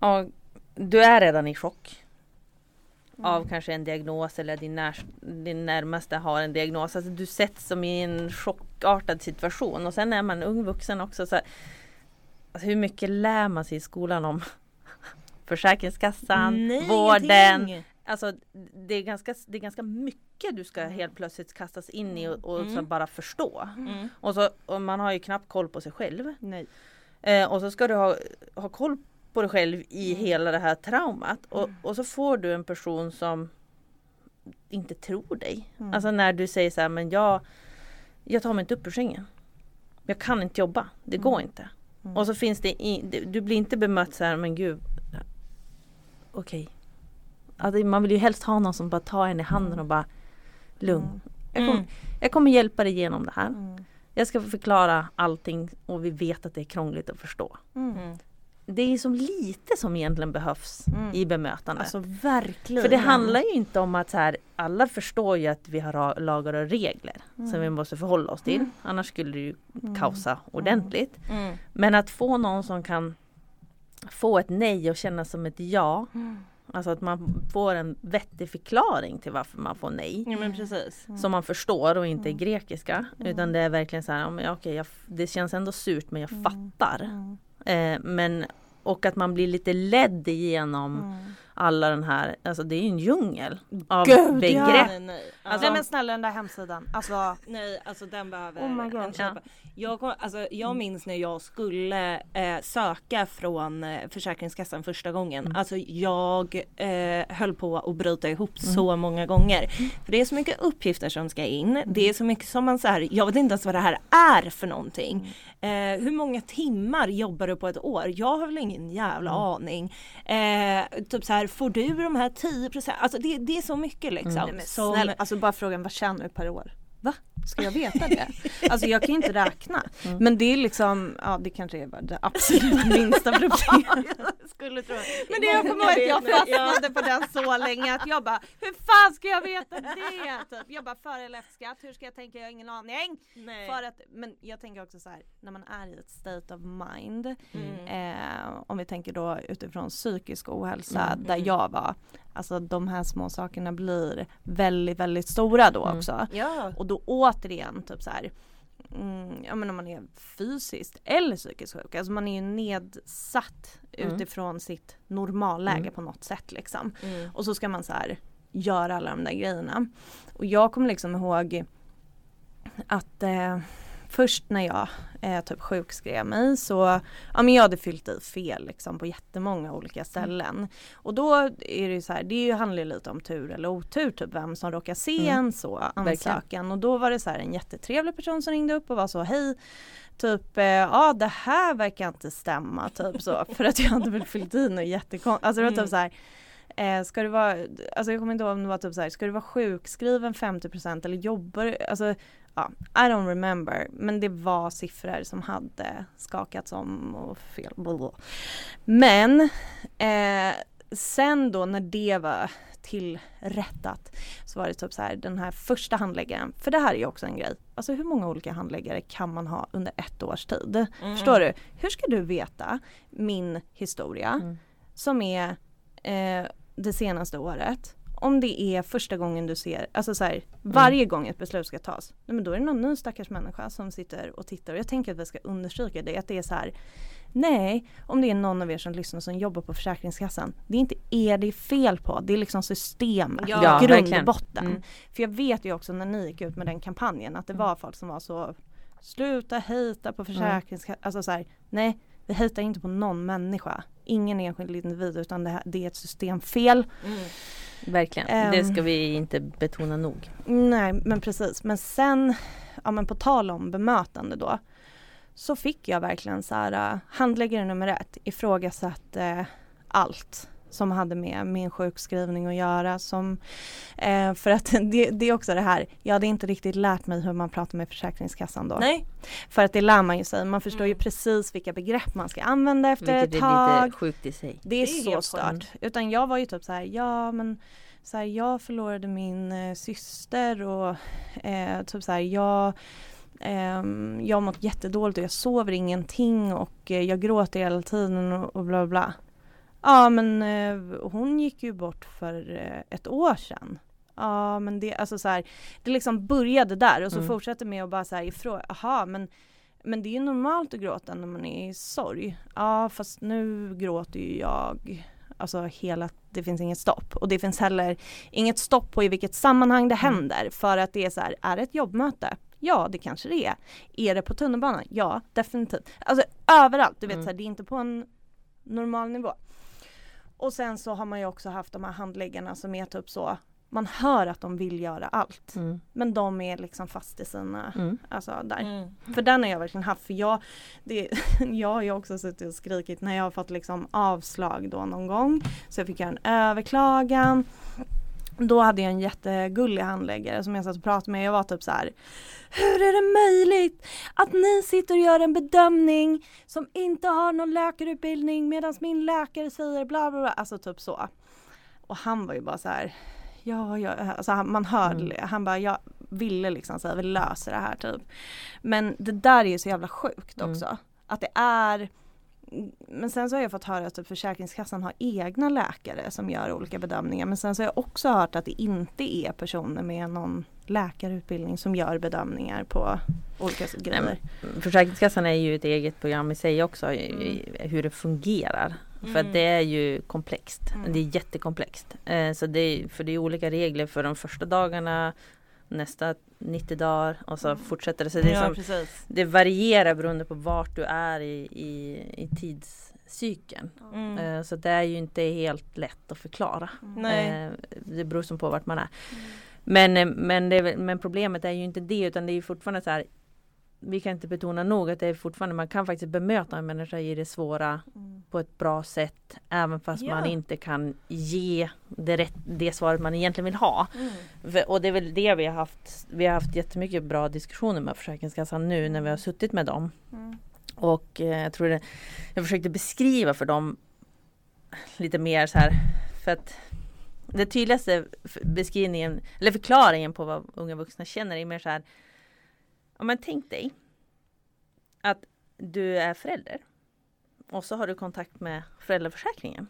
[SPEAKER 3] ja, du är redan i chock. Av kanske en diagnos eller din, när, din närmaste har en diagnos. Alltså du sätts som i en chockartad situation. Och sen är man ung vuxen också. Så här, alltså hur mycket lär man sig i skolan om Försäkringskassan,
[SPEAKER 2] Nej,
[SPEAKER 3] vården,
[SPEAKER 2] ingenting.
[SPEAKER 3] Alltså det är, ganska, det är ganska mycket du ska
[SPEAKER 1] Mm.
[SPEAKER 3] helt plötsligt kastas in i och, och
[SPEAKER 2] Mm.
[SPEAKER 3] bara förstå.
[SPEAKER 2] Mm.
[SPEAKER 3] Och, så, och man har ju knappt koll på sig själv.
[SPEAKER 1] Nej.
[SPEAKER 3] Eh, och så ska du ha, ha koll på dig själv i
[SPEAKER 1] Mm.
[SPEAKER 3] hela det här traumat. Och, och så får du en person som inte tror dig.
[SPEAKER 1] Mm.
[SPEAKER 3] Alltså när du säger så här, men jag, jag tar mig inte upp ur sängen. Jag kan inte jobba, det går inte.
[SPEAKER 1] Mm.
[SPEAKER 3] Och så finns det, i, du blir inte bemött så här, men gud. Okej. Ja, det- man vill ju helst ha någon som bara tar en i handen och bara Lugn. Jag, kommer,
[SPEAKER 2] Mm.
[SPEAKER 3] jag kommer hjälpa dig igenom det här.
[SPEAKER 1] Mm.
[SPEAKER 3] Jag ska förklara allting och vi vet att det är krångligt att förstå.
[SPEAKER 1] Mm.
[SPEAKER 2] Mm.
[SPEAKER 3] Det är som lite som egentligen behövs
[SPEAKER 1] Mm.
[SPEAKER 3] i bemötande.
[SPEAKER 1] Alltså verkligen.
[SPEAKER 3] För det handlar ju inte om att så här, alla förstår ju att vi har lagar och regler som vi måste förhålla oss till. Annars skulle det ju kaosa ordentligt.
[SPEAKER 2] Mm.
[SPEAKER 3] Men att få någon som kan få ett nej och känna som ett ja.
[SPEAKER 1] Mm.
[SPEAKER 3] Alltså att man får en vettig förklaring till varför man får nej.
[SPEAKER 2] Ja men precis.
[SPEAKER 3] Som man förstår och inte är grekiska. Utan det är verkligen så här, ja, okej, jag, det känns ändå surt men jag fattar.
[SPEAKER 1] Mm.
[SPEAKER 3] Eh, men, och att man blir lite ledd igenom
[SPEAKER 1] Mm.
[SPEAKER 3] Alla den här, alltså det är ju en djungel av
[SPEAKER 1] Gud, ja.
[SPEAKER 3] begrepp.
[SPEAKER 2] Nej, nej.
[SPEAKER 3] Alltså-
[SPEAKER 1] Nej men snälla den där hemsidan. Alltså.
[SPEAKER 2] Nej, alltså den behöver
[SPEAKER 1] Oh my God.
[SPEAKER 2] en köpa. Jag, kom, alltså, jag minns när jag skulle eh, söka från eh, Försäkringskassan första gången. Alltså jag eh, höll på att bryta ihop så många gånger. För det är så mycket uppgifter som ska in. Det är så mycket som man så här, jag vet inte ens vad det här är för någonting. Eh, hur många timmar jobbar du på ett år? Jag har väl ingen jävla aning. Eh, typ så här, får du de här 10 Alltså det, det är så mycket liksom.
[SPEAKER 1] Men
[SPEAKER 2] som,
[SPEAKER 1] snälla, alltså bara frågan vad tjänar du per år? Va? Ska jag veta det? Alltså jag kan ju inte räkna. Men det är liksom, ja det kanske är det absolut minsta problemet.
[SPEAKER 2] skulle tro.
[SPEAKER 1] Men det jag kommer ihåg att jag fastnade på den så länge att jag bara Hur fan ska jag veta det? Typ. Jag bara före eller efter skatt, hur ska jag tänka? Jag har ingen aning.
[SPEAKER 2] Nej.
[SPEAKER 1] För att, men jag tänker också så här, när man är i ett state of mind
[SPEAKER 2] Mm.
[SPEAKER 1] eh, Om vi tänker då utifrån psykisk ohälsa där jag var Alltså de här små sakerna blir väldigt väldigt stora då också.
[SPEAKER 2] Ja.
[SPEAKER 1] Och då återigen typ så här. Mm, ja men om man är fysiskt eller psykiskt sjuk, alltså man är ju nedsatt
[SPEAKER 3] Mm.
[SPEAKER 1] utifrån sitt normalläge
[SPEAKER 3] Mm.
[SPEAKER 1] på något sätt liksom.
[SPEAKER 2] Mm.
[SPEAKER 1] Och så ska man så här göra alla de där grejerna. Och jag kommer liksom ihåg att eh, först när jag eh, typ sjukskrev mig så, ja men jag hade fyllt i fel liksom på jättemånga olika ställen. Och då är det ju så här, det handlar ju lite om tur eller otur typ vem som råkar se
[SPEAKER 3] Mm.
[SPEAKER 1] en så ansökan. Och då var det så här en jättetrevlig person som ringde upp och var så hej Typ, eh, ja det här verkar inte stämma typ så för att jag hade väl fyllt i något jättekonstigt. Alltså det var
[SPEAKER 2] Mm.
[SPEAKER 1] typ så här Eh, ska du vara, alltså jag kommer inte ihåg om det var typ så här, ska du vara sjukskriven 50% eller jobbar du, alltså ja, I don't remember. Men det var siffror som hade skakats om och fel. Men eh, sen då när det var tillrättat så var det typ så här den här första handläggaren, för det här är ju också en grej. Alltså hur många olika handläggare kan man ha under ett års tid?
[SPEAKER 2] Mm.
[SPEAKER 1] Förstår du? Hur ska du veta min historia
[SPEAKER 3] Mm.
[SPEAKER 1] som är eh, det senaste året om det är första gången du ser, alltså så här, varje gång ett beslut ska tas, men då är det någon ny stackars människa som sitter och tittar och jag tänker att vi ska understryka det, att det är så här Nej, om det är någon av er som lyssnar som jobbar på Försäkringskassan, det är inte er det är fel på, det är liksom systemet,
[SPEAKER 2] Ja,
[SPEAKER 1] grund och botten.
[SPEAKER 3] Mm.
[SPEAKER 1] För jag vet ju också när ni gick ut med den kampanjen att det var folk som var så Sluta hejta på Försäkringskassan, alltså så här, nej vi hejtar inte på någon människa, ingen enskild individ utan det, här, det är ett systemfel.
[SPEAKER 2] Mm.
[SPEAKER 3] Verkligen,
[SPEAKER 1] Ehm.
[SPEAKER 3] det ska vi inte betona nog.
[SPEAKER 1] Nej men precis, men sen, ja men på tal om bemötande då så fick jag verkligen så här, äh, handläggare nummer ett ifrågasatte äh, allt som hade med min sjukskrivning att göra. Som, eh, för att det, det är också det här, jag hade inte riktigt lärt mig hur man pratar med Försäkringskassan då.
[SPEAKER 2] Nej.
[SPEAKER 1] För att det lär man ju sig, man förstår ju
[SPEAKER 2] Mm.
[SPEAKER 1] precis vilka begrepp man ska använda efter
[SPEAKER 3] Vilket
[SPEAKER 1] ett
[SPEAKER 3] är
[SPEAKER 1] tag.
[SPEAKER 3] lite sjukt i sig.
[SPEAKER 1] Det är,
[SPEAKER 2] Det är
[SPEAKER 1] så stört. Utan jag var ju typ så här, ja men så här, jag förlorade min eh, syster och eh, typ så här, jag ehm, jag har mått jättedåligt och jag sover ingenting och eh, jag gråter hela tiden och, och bla bla. Ja men eh, hon gick ju bort för eh, ett år sedan. Ja men det, alltså så här, det liksom började där och så
[SPEAKER 3] Mm.
[SPEAKER 1] fortsatte med att bara säga ifrån, aha men men det är ju normalt att gråta när man är i sorg. Ja fast nu gråter ju jag. alltså hela, det finns inget stopp och det finns heller inget stopp på i vilket sammanhang det
[SPEAKER 3] Mm.
[SPEAKER 1] händer för att det är så här, är det ett jobbmöte? Ja det kanske det är. Är det på tunnelbanan? Ja definitivt. Alltså överallt, du vet
[SPEAKER 3] Mm.
[SPEAKER 1] så här, det är inte på en normal nivå. Och sen så har man ju också haft de här handläggarna som är typ så, man hör att de vill göra allt.
[SPEAKER 3] Mm.
[SPEAKER 1] Men de är liksom fast i sina,
[SPEAKER 3] Mm.
[SPEAKER 1] alltså där.
[SPEAKER 2] Mm.
[SPEAKER 1] För den har jag verkligen haft. För jag, det, jag har ju också suttit och skrikit när jag har fått liksom avslag då någon gång. Så jag fick göra en överklagan. Då hade jag en jättegullig handläggare som jag satt och pratade med. Jag var typ så här. Hur är det möjligt att ni sitter och gör en bedömning som inte har någon läkarutbildning medan min läkare säger bla bla bla. Alltså typ så. Och han var ju bara så här. Ja, ja, alltså man hörde,
[SPEAKER 3] Mm.
[SPEAKER 1] han bara, jag ville liksom säga vi löser det här typ. Men det där är ju så jävla sjukt
[SPEAKER 3] Mm.
[SPEAKER 1] också. Att det är men sen så har jag fått höra att typ Försäkringskassan har egna läkare som gör olika bedömningar. Men sen så har jag också hört att det inte är personer med någon läkarutbildning som gör bedömningar på olika grejer.
[SPEAKER 3] Försäkringskassan är ju ett eget program i sig också, i- hur det fungerar. För
[SPEAKER 2] Mm.
[SPEAKER 3] att det är ju komplext.
[SPEAKER 1] Mm.
[SPEAKER 3] Det är jättekomplext. Eh, så det är, för det är olika regler för de första dagarna, nästa 90 dagar och så fortsätter det. Så det, är
[SPEAKER 2] Ja
[SPEAKER 3] som, det varierar beroende på vart du är i, i, i tidscykeln.
[SPEAKER 2] Mm.
[SPEAKER 3] Eh, så det är ju inte helt lätt att förklara.
[SPEAKER 2] Nej.
[SPEAKER 3] Eh, det beror som på vart man är. Men, eh, men, det, men problemet är ju inte det utan det är ju fortfarande så här vi kan inte betona nog att det är fortfarande, man kan faktiskt bemöta en människa i det svåra
[SPEAKER 1] Mm.
[SPEAKER 3] på ett bra sätt. Även fast
[SPEAKER 2] Ja.
[SPEAKER 3] man inte kan ge det, rätt, det svaret man egentligen vill ha.
[SPEAKER 1] Mm.
[SPEAKER 3] Och det är väl det vi har haft. Vi har haft jättemycket bra diskussioner med Försäkringskassan nu när vi har suttit med dem.
[SPEAKER 1] Mm.
[SPEAKER 3] Och eh, jag tror det, jag försökte beskriva för dem lite mer så här. För att det tydligaste beskrivningen eller förklaringen på vad unga vuxna känner är mer så här. Om man tänk dig att du är förälder och så har du kontakt med föräldraförsäkringen.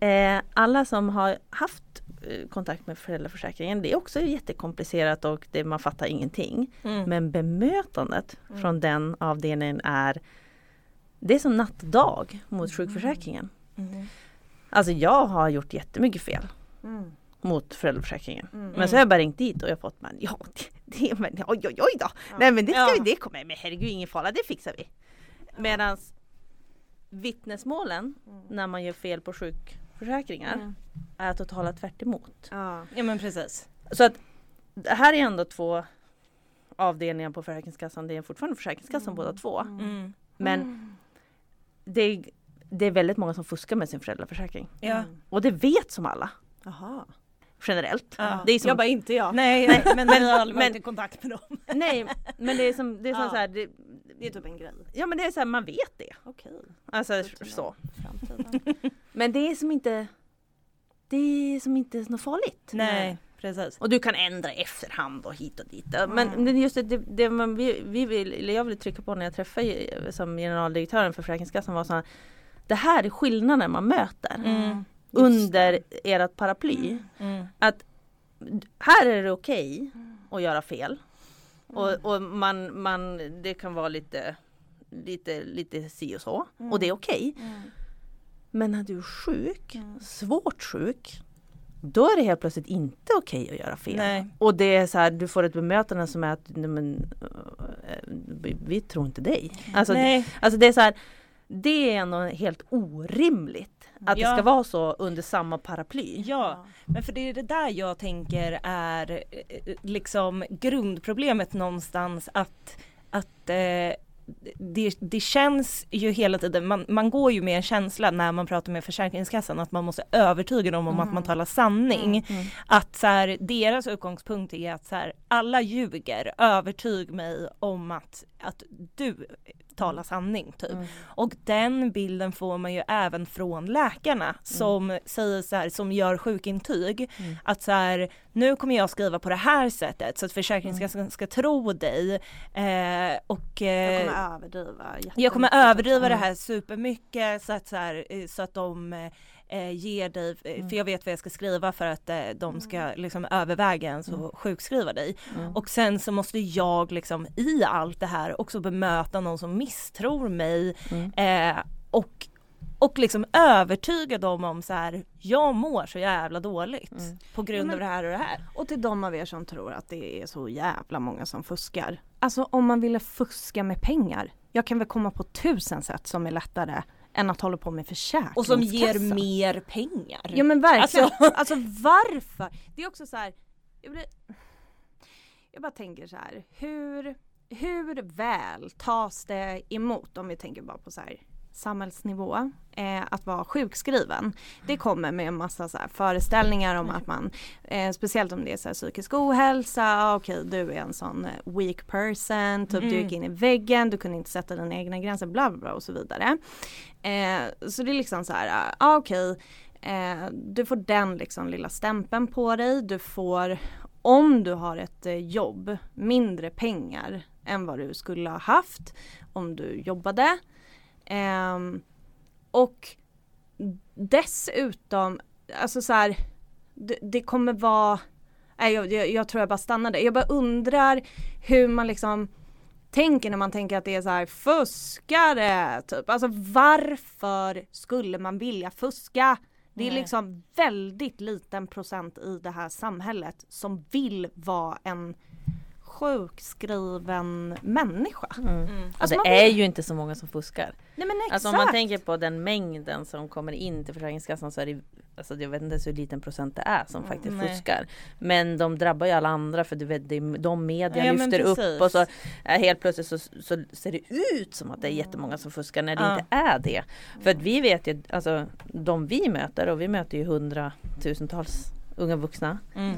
[SPEAKER 3] Eh, alla som har haft eh, kontakt med föräldraförsäkringen, det är också jättekomplicerat och det, man fattar ingenting.
[SPEAKER 2] Mm.
[SPEAKER 3] Men bemötandet
[SPEAKER 1] Mm.
[SPEAKER 3] från den avdelningen är Det är som natt och dag mot sjukförsäkringen.
[SPEAKER 2] Mm.
[SPEAKER 3] Alltså jag har gjort jättemycket fel
[SPEAKER 1] Mm.
[SPEAKER 3] Mot föräldraförsäkringen.
[SPEAKER 1] Mm.
[SPEAKER 3] Men så har jag bara ringt dit och jag har fått men ja, det, det men oj oj oj då.
[SPEAKER 1] Ja.
[SPEAKER 3] Nej men det ska
[SPEAKER 2] Ja.
[SPEAKER 3] vi, det kommer, men herregud ingen fara, det fixar vi. Medans vittnesmålen
[SPEAKER 1] Mm.
[SPEAKER 3] när man gör fel på sjukförsäkringar
[SPEAKER 1] Mm.
[SPEAKER 3] är totalt tvärt emot.
[SPEAKER 1] Ja.
[SPEAKER 2] Ja men precis.
[SPEAKER 3] Så att det här är ändå två avdelningar på Försäkringskassan. Det är fortfarande Försäkringskassan båda två.
[SPEAKER 2] Mm.
[SPEAKER 3] Men det är, det är väldigt många som fuskar med sin föräldraförsäkring.
[SPEAKER 2] Ja.
[SPEAKER 3] Och det vet som alla
[SPEAKER 1] Jaha.
[SPEAKER 3] Generellt.
[SPEAKER 2] Ja.
[SPEAKER 3] Det är som,
[SPEAKER 1] Jag bara inte jag.
[SPEAKER 2] Nej, nej men vi har aldrig
[SPEAKER 3] men-
[SPEAKER 2] varit i kontakt med dem.
[SPEAKER 3] nej men det är som, det är som
[SPEAKER 1] Ja.
[SPEAKER 3] så här, det,
[SPEAKER 1] Det är typ en grej.
[SPEAKER 3] Ja men det är så här, man vet det.
[SPEAKER 1] Okej.
[SPEAKER 3] Alltså
[SPEAKER 1] to
[SPEAKER 3] så.
[SPEAKER 1] Framtiden.
[SPEAKER 3] Men det är som inte Det är som inte något farligt.
[SPEAKER 2] Nej, precis.
[SPEAKER 3] Och du kan ändra efterhand och hit och dit. Men
[SPEAKER 1] Mm.
[SPEAKER 3] men just det, det, man, vi, vi vill, eller jag vill trycka på när jag träffade som generaldirektören för Försäkringskassan var så här, Det här är skillnaden man möter
[SPEAKER 2] Mm.
[SPEAKER 3] Under ert paraply.
[SPEAKER 2] Mm.
[SPEAKER 3] Att här är det okej att göra fel. Och, och man, man, det kan vara lite, lite, lite si och så. Och det är okej.
[SPEAKER 1] Mm.
[SPEAKER 3] Men när du är sjuk,
[SPEAKER 1] Mm.
[SPEAKER 3] svårt sjuk, då är det helt plötsligt inte okej att göra fel.
[SPEAKER 2] Nej.
[SPEAKER 3] Och det är så här, du får ett bemötande som är att nej, men, eh, vi, tror inte dig. Alltså,
[SPEAKER 2] Nej.
[SPEAKER 3] alltså det är så här, det är ändå helt orimligt att
[SPEAKER 2] Ja.
[SPEAKER 3] det ska vara så under samma paraply.
[SPEAKER 2] Ja, men för det är det där jag tänker är eh, liksom grundproblemet någonstans att, att eh, det, det känns ju hela tiden, man, man går ju med en känsla när man pratar med Försäkringskassan att man måste övertyga dem om att man talar sanning.
[SPEAKER 3] Mm.
[SPEAKER 2] Att så här, deras utgångspunkt är att så här, alla ljuger, övertyg mig om att, att du talar sanning typ.
[SPEAKER 3] Mm.
[SPEAKER 2] Och den bilden får man ju även från läkarna som säger så här, som gör sjukintyg.
[SPEAKER 3] Mm.
[SPEAKER 2] Att så här, nu kommer jag skriva på det här sättet så att Försäkringskassan ska tro dig. Eh, och, eh,
[SPEAKER 1] Jag kommer överdriva
[SPEAKER 2] jag kommer överdriva det
[SPEAKER 3] Mm.
[SPEAKER 2] här supermycket så att, så här, eh, så att de eh, ger dig, eh,
[SPEAKER 3] Mm.
[SPEAKER 2] för jag vet vad jag ska skriva för att eh, de ska liksom överväga ens
[SPEAKER 3] Mm.
[SPEAKER 2] och sjukskriva dig.
[SPEAKER 3] Mm.
[SPEAKER 2] Och sen så måste jag liksom i allt det här också bemöta någon som misstror mig
[SPEAKER 3] Mm.
[SPEAKER 2] eh, och och liksom övertyga dem om så här, jag mår så jävla dåligt
[SPEAKER 3] Mm.
[SPEAKER 2] på grund
[SPEAKER 1] Ja, men-
[SPEAKER 2] av det här och det här.
[SPEAKER 1] Och till de av er som tror att det är så jävla många som fuskar. Alltså om man ville fuska med pengar, jag kan väl komma på tusen sätt som är lättare än att hålla på med försäkringskassa.
[SPEAKER 2] Och som ger mer pengar.
[SPEAKER 1] Ja men verkligen.
[SPEAKER 2] Alltså-
[SPEAKER 1] Alltså, varför? Det är också så här. Jag, blir, jag bara tänker så här. Hur, hur väl tas det emot om vi tänker bara på så här samhällsnivå eh, att vara sjukskriven. Det kommer med en massa så föreställningar om att man, eh, speciellt om det är så psykisk ohälsa, ah, okej du är en sån eh, weak person, typ du
[SPEAKER 2] Mm.
[SPEAKER 1] gick in i väggen, du kunde inte sätta dina egna gränser, bla bla bla och så vidare. Eh, så det är liksom så här, ah, okej Eh, du får den liksom lilla stämpeln på dig. Du får, om du har ett eh, jobb, mindre pengar än vad du skulle ha haft om du jobbade. Ehm, och dessutom, alltså så här, det, det kommer vara, nej jag, jag, jag tror jag bara stannar där. Jag bara undrar hur man liksom tänker när man tänker att det är så här fuskare, typ. Alltså varför skulle man vilja fuska? Det är
[SPEAKER 2] Nej.
[SPEAKER 1] liksom väldigt liten procent i det här samhället som vill vara en sjukskriven människa.
[SPEAKER 3] Mm.
[SPEAKER 2] Mm.
[SPEAKER 1] Alltså, man
[SPEAKER 3] det är ju inte så många som fuskar.
[SPEAKER 1] Nej men exakt.
[SPEAKER 3] Alltså om man tänker på den mängden som kommer in till Försäkringskassan så är det Alltså jag vet inte ens hur liten procent det är som
[SPEAKER 1] Mm,
[SPEAKER 3] faktiskt
[SPEAKER 2] nej.
[SPEAKER 3] fuskar. Men de drabbar ju alla andra för du vet, det är de media
[SPEAKER 2] Ja,
[SPEAKER 3] lyfter upp och så äh, helt plötsligt så, så ser det ut som att det är jättemånga som fuskar när det
[SPEAKER 2] Ja.
[SPEAKER 3] inte är det. För att vi vet ju, alltså de vi möter och vi möter ju hundratusentals unga vuxna.
[SPEAKER 2] Mm.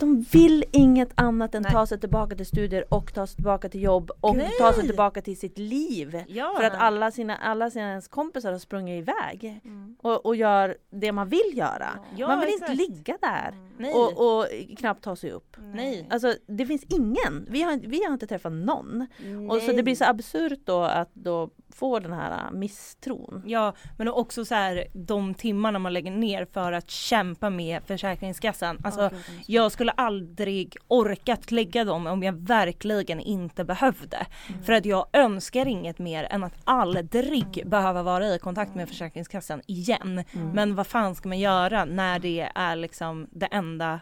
[SPEAKER 3] De vill inget annat än
[SPEAKER 1] Nej.
[SPEAKER 3] ta sig tillbaka till studier och ta sig tillbaka till jobb och
[SPEAKER 2] Nej.
[SPEAKER 3] ta sig tillbaka till sitt liv.
[SPEAKER 2] Ja.
[SPEAKER 3] För att alla sina, alla sina ens kompisar har sprungit iväg
[SPEAKER 1] Mm.
[SPEAKER 3] och, och gör det man vill göra.
[SPEAKER 2] Ja,
[SPEAKER 3] man vill
[SPEAKER 2] exakt.
[SPEAKER 3] inte ligga där
[SPEAKER 2] Nej.
[SPEAKER 3] och, och knappt ta sig upp.
[SPEAKER 2] Nej.
[SPEAKER 3] Alltså det finns ingen, vi har, vi har inte träffat någon. Och så det blir så absurt då att då få den här äh, misstron.
[SPEAKER 2] Ja, men också så här de timmarna man lägger ner för att kämpa med Försäkringskassan. Alltså, jag skulle aldrig orkat lägga dem om jag verkligen inte behövde. För att jag önskar inget mer än att aldrig behöva vara i kontakt med Försäkringskassan igen. Men vad fan ska man göra när det är liksom det enda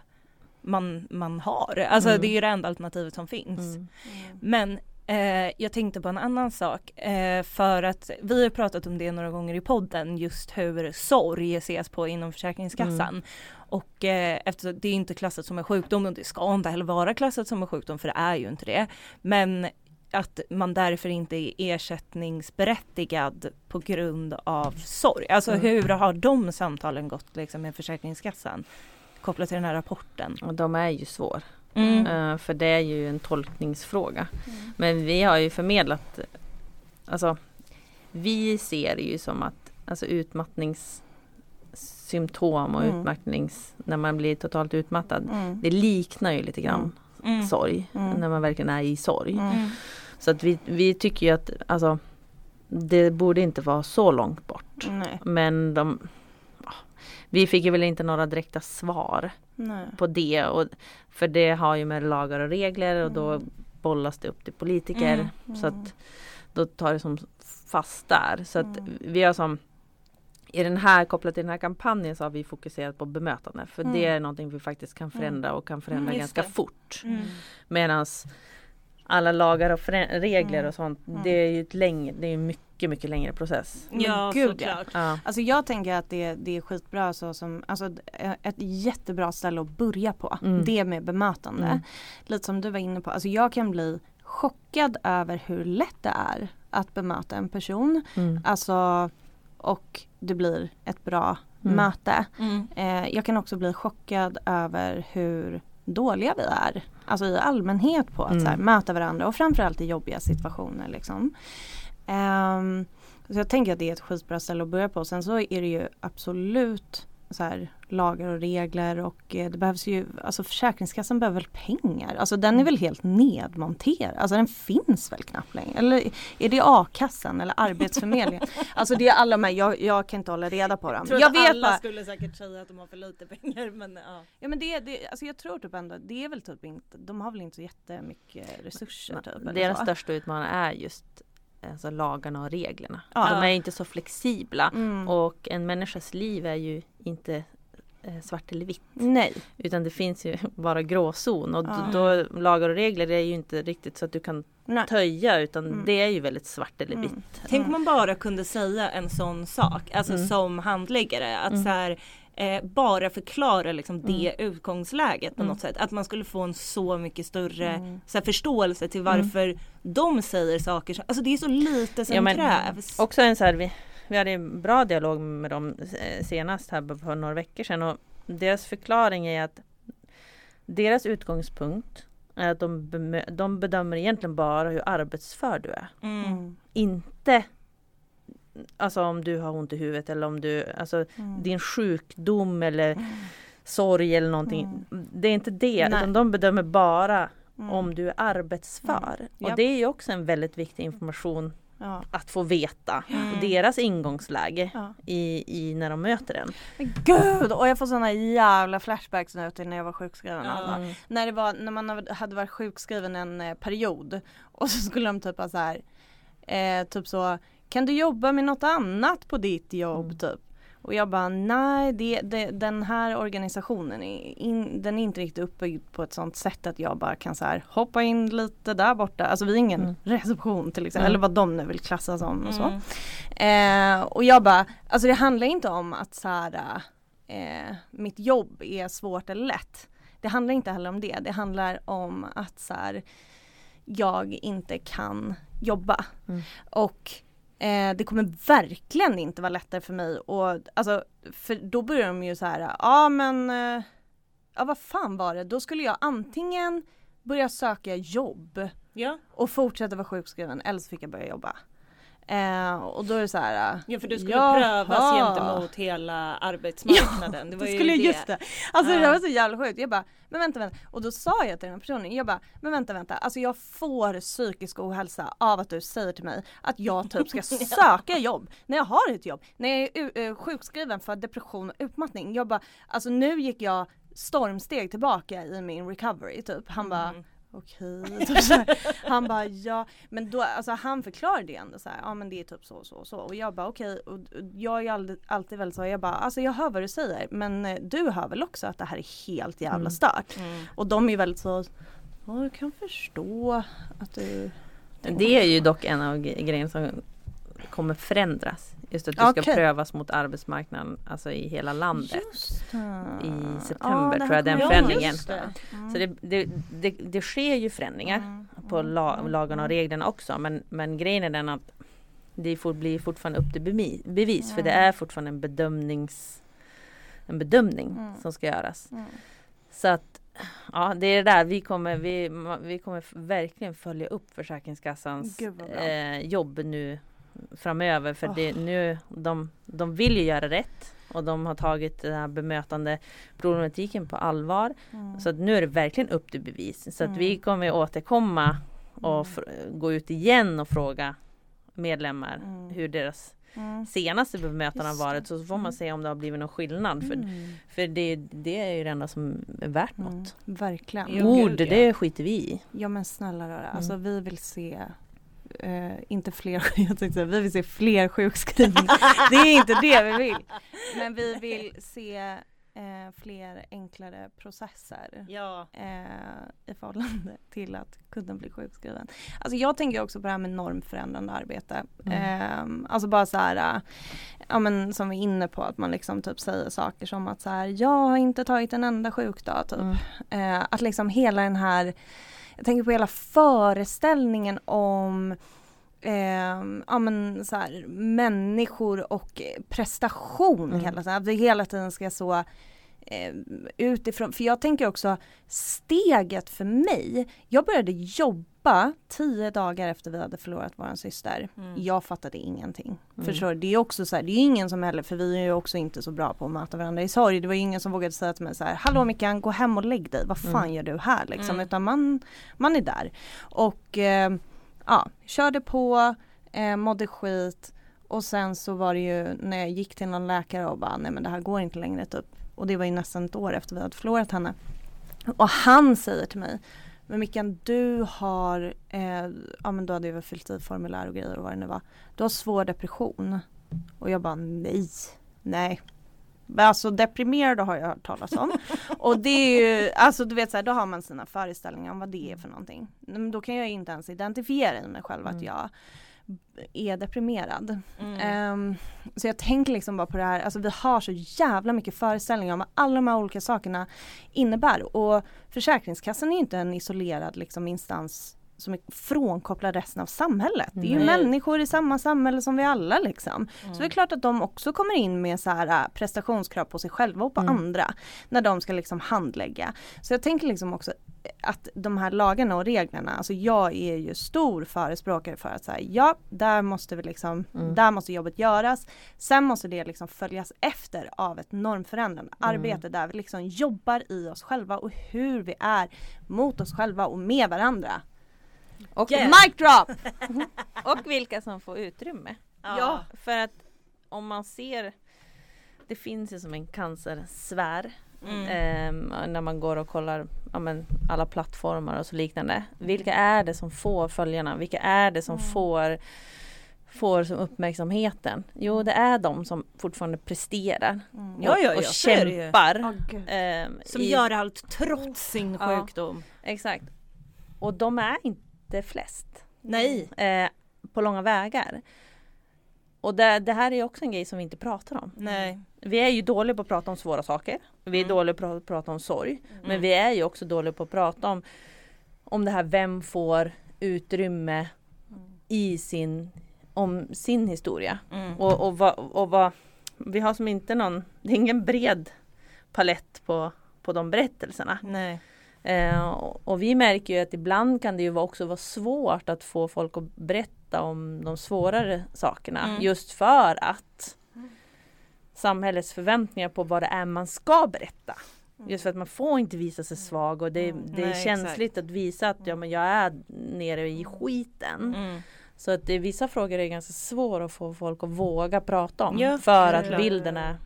[SPEAKER 2] man, man har? Alltså
[SPEAKER 3] Mm.
[SPEAKER 2] det är ju det enda alternativet som finns.
[SPEAKER 3] Mm.
[SPEAKER 2] Men eh, jag tänkte på en annan sak. Eh, för att vi har pratat om det några gånger i podden just hur sorg ses på inom Försäkringskassan. Och eh, eftersom det är inte klassat som en sjukdom och det ska inte heller vara klassat som en sjukdom för det är ju inte det. Men att man därför inte är ersättningsberättigad på grund av sorg. Alltså
[SPEAKER 3] Mm.
[SPEAKER 2] hur har de samtalen gått liksom med Försäkringskassan? Kopplat till den här rapporten.
[SPEAKER 3] Och de är ju svår.
[SPEAKER 2] Mm.
[SPEAKER 3] Eh, för det är ju en tolkningsfråga. Men vi har ju förmedlat Alltså Vi ser det ju som att alltså utmattningssymptom och
[SPEAKER 1] Mm.
[SPEAKER 3] utmattnings När man blir totalt utmattad
[SPEAKER 1] Mm.
[SPEAKER 3] Det liknar ju lite grann
[SPEAKER 2] Mm.
[SPEAKER 3] sorg.
[SPEAKER 1] Mm.
[SPEAKER 3] När man verkligen är i sorg.
[SPEAKER 1] Mm.
[SPEAKER 2] Mm.
[SPEAKER 3] Så att vi, vi tycker ju att alltså, Det borde inte vara så långt bort.
[SPEAKER 1] Nej.
[SPEAKER 3] Men de Vi fick ju väl inte några direkta svar
[SPEAKER 1] Nej.
[SPEAKER 3] på det. Och, för det har ju med lagar och regler och då bollas det upp till politiker.
[SPEAKER 2] Mm.
[SPEAKER 3] Så att då tar det som fast där. Så att
[SPEAKER 1] Mm.
[SPEAKER 3] vi har som i den här, kopplat till den här kampanjen så har vi fokuserat på bemötande. För
[SPEAKER 1] Mm.
[SPEAKER 3] det är någonting vi faktiskt kan förändra och kan förändra
[SPEAKER 2] Mm,
[SPEAKER 3] ganska
[SPEAKER 2] det.
[SPEAKER 3] fort.
[SPEAKER 2] Mm.
[SPEAKER 3] Medan alla lagar och regler
[SPEAKER 1] Mm.
[SPEAKER 3] och sånt
[SPEAKER 1] Mm.
[SPEAKER 3] det är ju ett längre, det är en mycket, mycket längre process.
[SPEAKER 1] Men
[SPEAKER 2] Ja,
[SPEAKER 1] gud,
[SPEAKER 2] såklart.
[SPEAKER 3] Ja.
[SPEAKER 1] Alltså jag tänker att det, det är skitbra så som, alltså ett jättebra ställe att börja på.
[SPEAKER 3] Mm.
[SPEAKER 1] Det med bemötande.
[SPEAKER 3] Mm.
[SPEAKER 1] Lite som du var inne på, alltså jag kan bli chockad över hur lätt det är att bemöta en person.
[SPEAKER 3] Mm.
[SPEAKER 1] Alltså och det blir ett bra
[SPEAKER 3] Mm.
[SPEAKER 1] möte.
[SPEAKER 2] Mm.
[SPEAKER 1] Eh, jag kan också bli chockad över hur dåliga vi är. Alltså i allmänhet på att
[SPEAKER 3] Mm.
[SPEAKER 1] här, möta varandra och framförallt i jobbiga situationer. Liksom. Ehm, så jag tänker att det är ett skitbra ställe att börja på. Sen så är det ju absolut så här, lagar och regler och eh, det behövs ju, alltså Försäkringskassan behöver väl pengar. Alltså den är väl helt nedmonterad. Alltså den finns väl knappt längre. Eller är det a-kassan eller Arbetsförmedlingen? alltså det är alla med, jag, jag kan inte hålla reda på dem.
[SPEAKER 2] Jag,
[SPEAKER 1] Jag vet
[SPEAKER 2] alla
[SPEAKER 1] bara,
[SPEAKER 2] skulle säkert säga att de har för lite pengar men ja.
[SPEAKER 1] Ja men det, det, alltså jag tror typ ändå, det är väl typ inte, de har väl inte så jättemycket resurser typ. eller
[SPEAKER 3] Deras
[SPEAKER 1] så.
[SPEAKER 3] största utmaning är just alltså lagarna och reglerna.
[SPEAKER 1] Ja.
[SPEAKER 3] De är inte så flexibla
[SPEAKER 1] Mm.
[SPEAKER 3] och en människas liv är ju inte eh, svart eller vitt.
[SPEAKER 1] Nej.
[SPEAKER 3] Utan det finns ju bara gråzon och
[SPEAKER 1] Ja.
[SPEAKER 3] då, då lagar och regler är ju inte riktigt så att du kan
[SPEAKER 1] Nej.
[SPEAKER 3] töja utan
[SPEAKER 1] Mm.
[SPEAKER 3] det är ju väldigt svart eller vitt.
[SPEAKER 1] Mm.
[SPEAKER 2] Tänk om man bara kunde säga en sån sak, alltså
[SPEAKER 3] Mm.
[SPEAKER 2] som handläggare. Att
[SPEAKER 3] Mm.
[SPEAKER 2] så här, eh, bara förklara liksom det utgångsläget på
[SPEAKER 3] Mm.
[SPEAKER 2] något sätt. Att man skulle få en så mycket större
[SPEAKER 1] Mm.
[SPEAKER 2] så här, förståelse till varför de säger saker. Som, alltså det är så lite som
[SPEAKER 3] Ja, men-
[SPEAKER 2] krävs.
[SPEAKER 3] Också en så här, vi, vi hade en bra dialog med dem eh, senast här för några veckor sedan och deras förklaring är att deras utgångspunkt är att de, de bedömer egentligen bara hur arbetsför du är.
[SPEAKER 2] Mm.
[SPEAKER 1] Mm.
[SPEAKER 3] Inte Alltså om du har ont i huvudet eller om du, alltså
[SPEAKER 1] Mm.
[SPEAKER 3] din sjukdom eller sorg eller någonting. Det är inte det,
[SPEAKER 1] Nej.
[SPEAKER 3] utan de bedömer bara
[SPEAKER 1] Mm.
[SPEAKER 3] om du är arbetsför. Och
[SPEAKER 1] Japp.
[SPEAKER 3] det är ju också en väldigt viktig information
[SPEAKER 1] Ja.
[SPEAKER 3] att få veta.
[SPEAKER 2] Mm.
[SPEAKER 3] Och deras ingångsläge
[SPEAKER 1] Ja.
[SPEAKER 3] i, i när de möter en.
[SPEAKER 1] Men gud! Och jag får såna jävla flashbacks nu till när jag var sjukskriven.
[SPEAKER 2] Ja.
[SPEAKER 1] Alltså.
[SPEAKER 3] Mm.
[SPEAKER 1] När, det var, när man hade varit sjukskriven en eh, period och så skulle de typ ha så här, eh, typ så, kan du jobba med något annat på ditt jobb
[SPEAKER 3] Mm.
[SPEAKER 1] typ? Och jag bara nej, det, det, den här organisationen är, in, den är inte riktigt uppbyggd på ett sånt sätt att jag bara kan så här hoppa in lite där borta. Alltså vi är ingen
[SPEAKER 3] Mm.
[SPEAKER 1] reception till exempel,
[SPEAKER 3] Mm.
[SPEAKER 1] eller vad de nu vill klassa som och så.
[SPEAKER 2] Mm.
[SPEAKER 1] Eh, och jag bara, alltså det handlar inte om att så här, eh, mitt jobb är svårt eller lätt. Det handlar inte heller om det. Det handlar om att så här, jag inte kan jobba.
[SPEAKER 3] Mm.
[SPEAKER 1] Och eh, det kommer verkligen inte vara lättare för mig och alltså, för då börjar de ju så här, ja men, eh, ja vad fan var det, då skulle jag antingen börja söka jobb
[SPEAKER 2] Ja.
[SPEAKER 1] och fortsätta vara sjukskriven eller så fick jag börja jobba. Eh, och då är det så här. eh,
[SPEAKER 2] ja, för du skulle
[SPEAKER 1] jaha.
[SPEAKER 2] prövas gentemot hela arbetsmarknaden. det var
[SPEAKER 1] Det
[SPEAKER 2] ju
[SPEAKER 1] skulle
[SPEAKER 2] det.
[SPEAKER 1] just det. Alltså det
[SPEAKER 2] Ja.
[SPEAKER 1] där var så jävla sjukt. Jag bara, men vänta vänta. Och då sa jag till den här personen, jag bara, men vänta vänta. Alltså jag får psykisk ohälsa av att du säger till mig att jag typ ska söka jobb när jag har ett jobb. När jag är eh, sjukskriven för depression och utmattning. Jag bara, alltså nu gick jag stormsteg tillbaka i min recovery typ. Han bara
[SPEAKER 2] Mm.
[SPEAKER 1] Okej. Här. han bara ja, men då, alltså han förklarade det ändå så här, ja men det är typ så och så och så och jag bara okej och och jag är alltid, alltid väldigt så, jag bara alltså jag hör vad du säger men eh, du hör väl också att det här är helt jävla
[SPEAKER 3] Mm.
[SPEAKER 1] stört.
[SPEAKER 2] Mm.
[SPEAKER 1] Och de är väldigt så, ja jag kan förstå att du
[SPEAKER 3] Det är ju dock en av grejerna som kommer förändras. Just att du ska
[SPEAKER 1] Okej.
[SPEAKER 3] prövas mot arbetsmarknaden alltså i hela landet. I september
[SPEAKER 1] det
[SPEAKER 3] tror jag den förändringen.
[SPEAKER 1] det. Mm.
[SPEAKER 3] Så det, det, det, det sker ju förändringar
[SPEAKER 1] Mm,
[SPEAKER 3] på
[SPEAKER 1] mm,
[SPEAKER 3] la,
[SPEAKER 1] mm,
[SPEAKER 3] lagarna och
[SPEAKER 1] mm.
[SPEAKER 3] reglerna också. Men, men grejen är den att det får bli fortfarande upp till bevis. För det
[SPEAKER 1] Mm.
[SPEAKER 3] är fortfarande en bedömnings en bedömning
[SPEAKER 1] Mm.
[SPEAKER 3] som ska göras.
[SPEAKER 1] Mm.
[SPEAKER 3] Så att ja, det är det där vi kommer, vi, vi kommer verkligen följa upp Försäkringskassans eh, jobb nu framöver. För det,
[SPEAKER 1] Oh.
[SPEAKER 3] nu, de, de vill ju göra rätt och de har tagit den här bemötande problematiken på allvar.
[SPEAKER 1] Mm.
[SPEAKER 3] Så att nu är det verkligen upp till bevis. Så att vi
[SPEAKER 1] Mm.
[SPEAKER 3] kommer återkomma och
[SPEAKER 1] Mm.
[SPEAKER 3] fr- gå ut igen och fråga medlemmar
[SPEAKER 1] Mm.
[SPEAKER 3] hur deras
[SPEAKER 1] Mm.
[SPEAKER 3] senaste bemötande har varit. Så får man
[SPEAKER 1] Mm.
[SPEAKER 3] se om det har blivit någon skillnad. För,
[SPEAKER 1] Mm.
[SPEAKER 3] för det, det är ju det enda som är värt
[SPEAKER 1] Mm.
[SPEAKER 3] något.
[SPEAKER 1] Verkligen.
[SPEAKER 3] Ord, det skiter vi i.
[SPEAKER 1] Ja men snälla rara,
[SPEAKER 3] Mm.
[SPEAKER 1] alltså vi vill se eh, inte fler, jag tänkte vi vill se fler sjukskrivningar. det är inte det vi vill. Men vi vill se eh, fler enklare processer
[SPEAKER 2] Ja.
[SPEAKER 1] eh, i förhållande till att kunden blir sjukskriven. Alltså jag tänker också på det här med normförändrande arbete.
[SPEAKER 3] Mm.
[SPEAKER 1] Eh, alltså bara så här, eh, ja men som vi är inne på att man liksom typ säger saker som att så här, jag har inte tagit en enda sjukdag typ.
[SPEAKER 3] Mm.
[SPEAKER 1] Eh, att liksom hela den här, jag tänker på hela föreställningen om eh, ja, men så här, människor och prestation
[SPEAKER 3] Mm.
[SPEAKER 1] hela tiden. Att vi hela tiden ska så eh, utifrån, för jag tänker också steget för mig, jag började jobba tio dagar efter vi hade förlorat våran syster.
[SPEAKER 2] Mm.
[SPEAKER 1] Jag fattade ingenting.
[SPEAKER 3] Mm.
[SPEAKER 1] Förstår? Det är också så här, det är ingen som heller, för vi är ju också inte så bra på att möta varandra i sorg. Det var ingen som vågade säga till mig så här, hallå Mickan, gå hem och lägg dig, vad fan
[SPEAKER 3] Mm.
[SPEAKER 1] gör du här liksom?
[SPEAKER 2] Mm.
[SPEAKER 1] Utan man, man är där. Och eh, ja, körde på, eh, mådde skit och sen så var det ju när jag gick till någon läkare och bara, nej men det här går inte längre typ. Och det var ju nästan ett år efter vi hade förlorat henne. Och han säger till mig, men Mickan du har, eh, ja men då hade jag väl fyllt i formulär och grejer och vad det nu var. Du har svår depression. Och jag bara nej, nej. Alltså deprimerad har jag hört talas om. och det är ju, alltså du vet så här, då har man sina föreställningar om vad det är för någonting. Men då kan jag inte ens identifiera i mig själv att
[SPEAKER 3] Mm.
[SPEAKER 1] jag är deprimerad.
[SPEAKER 2] Mm.
[SPEAKER 1] Ehm, så jag tänker liksom bara på det här, alltså vi har så jävla mycket föreställningar om vad alla de här olika sakerna innebär. Och Försäkringskassan är ju inte en isolerad liksom, instans som är frånkopplad resten av samhället. Det är ju
[SPEAKER 2] Nej.
[SPEAKER 1] människor i samma samhälle som vi alla liksom. Så det är
[SPEAKER 2] Mm.
[SPEAKER 1] klart att de också kommer in med så här äh, prestationskrav på sig själva och på
[SPEAKER 3] Mm.
[SPEAKER 1] andra. När de ska liksom handlägga. Så jag tänker liksom också att de här lagarna och reglerna, alltså jag är ju stor förespråkare för att säga ja, där måste vi liksom,
[SPEAKER 3] Mm.
[SPEAKER 1] där måste jobbet göras. Sen måste det liksom följas efter av ett normförändrande
[SPEAKER 3] Mm.
[SPEAKER 1] arbete där vi liksom jobbar i oss själva och hur vi är mot oss själva och med varandra.
[SPEAKER 3] Och,
[SPEAKER 2] Yeah.
[SPEAKER 1] Mic drop!
[SPEAKER 3] och vilka som får utrymme.
[SPEAKER 1] Ja.
[SPEAKER 3] För att om man ser Det finns ju som en cancersfär
[SPEAKER 2] Mm.
[SPEAKER 3] ehm, när man går och kollar ja, men, alla plattformar och så liknande. Vilka är det som får följarna? Vilka är det som
[SPEAKER 1] Mm.
[SPEAKER 3] får får som uppmärksamheten? Jo, det är de som fortfarande presterar
[SPEAKER 1] Mm.
[SPEAKER 2] Ja, ja,
[SPEAKER 3] och
[SPEAKER 2] ja, det ju.
[SPEAKER 3] kämpar.
[SPEAKER 1] Gud.
[SPEAKER 3] ehm,
[SPEAKER 2] Som
[SPEAKER 3] i-
[SPEAKER 2] gör allt trots sin
[SPEAKER 3] Ja.
[SPEAKER 2] sjukdom.
[SPEAKER 3] Exakt. Och de är inte flest.
[SPEAKER 2] Nej.
[SPEAKER 3] Eh, på långa vägar. Och det, det här är också en grej som vi inte pratar om.
[SPEAKER 2] Nej.
[SPEAKER 3] Vi är ju dåliga på att prata om svåra saker. Vi är
[SPEAKER 2] Mm.
[SPEAKER 3] dåliga på att prata om sorg. Men
[SPEAKER 2] Mm.
[SPEAKER 3] vi är ju också dåliga på att prata om, om det här vem får utrymme i sin, om sin historia.
[SPEAKER 2] Mm.
[SPEAKER 3] Och, och, vad, och vad, vi har som inte någon, det är ingen bred palett på, på de berättelserna.
[SPEAKER 2] Nej.
[SPEAKER 3] Eh, och, vi märker ju att ibland kan det ju också vara svårt att få folk att berätta om de svårare sakerna.
[SPEAKER 2] Mm.
[SPEAKER 3] Just för att samhällets förväntningar på vad det är man ska berätta. Just för att man får inte visa sig svag och det,
[SPEAKER 1] Mm.
[SPEAKER 3] det är
[SPEAKER 2] Nej,
[SPEAKER 3] känsligt att visa att ja, men jag är nere i skiten.
[SPEAKER 2] Mm.
[SPEAKER 3] Så att det, vissa frågor är ganska svåra att få folk att våga prata om.
[SPEAKER 2] Ja,
[SPEAKER 3] för att bilden är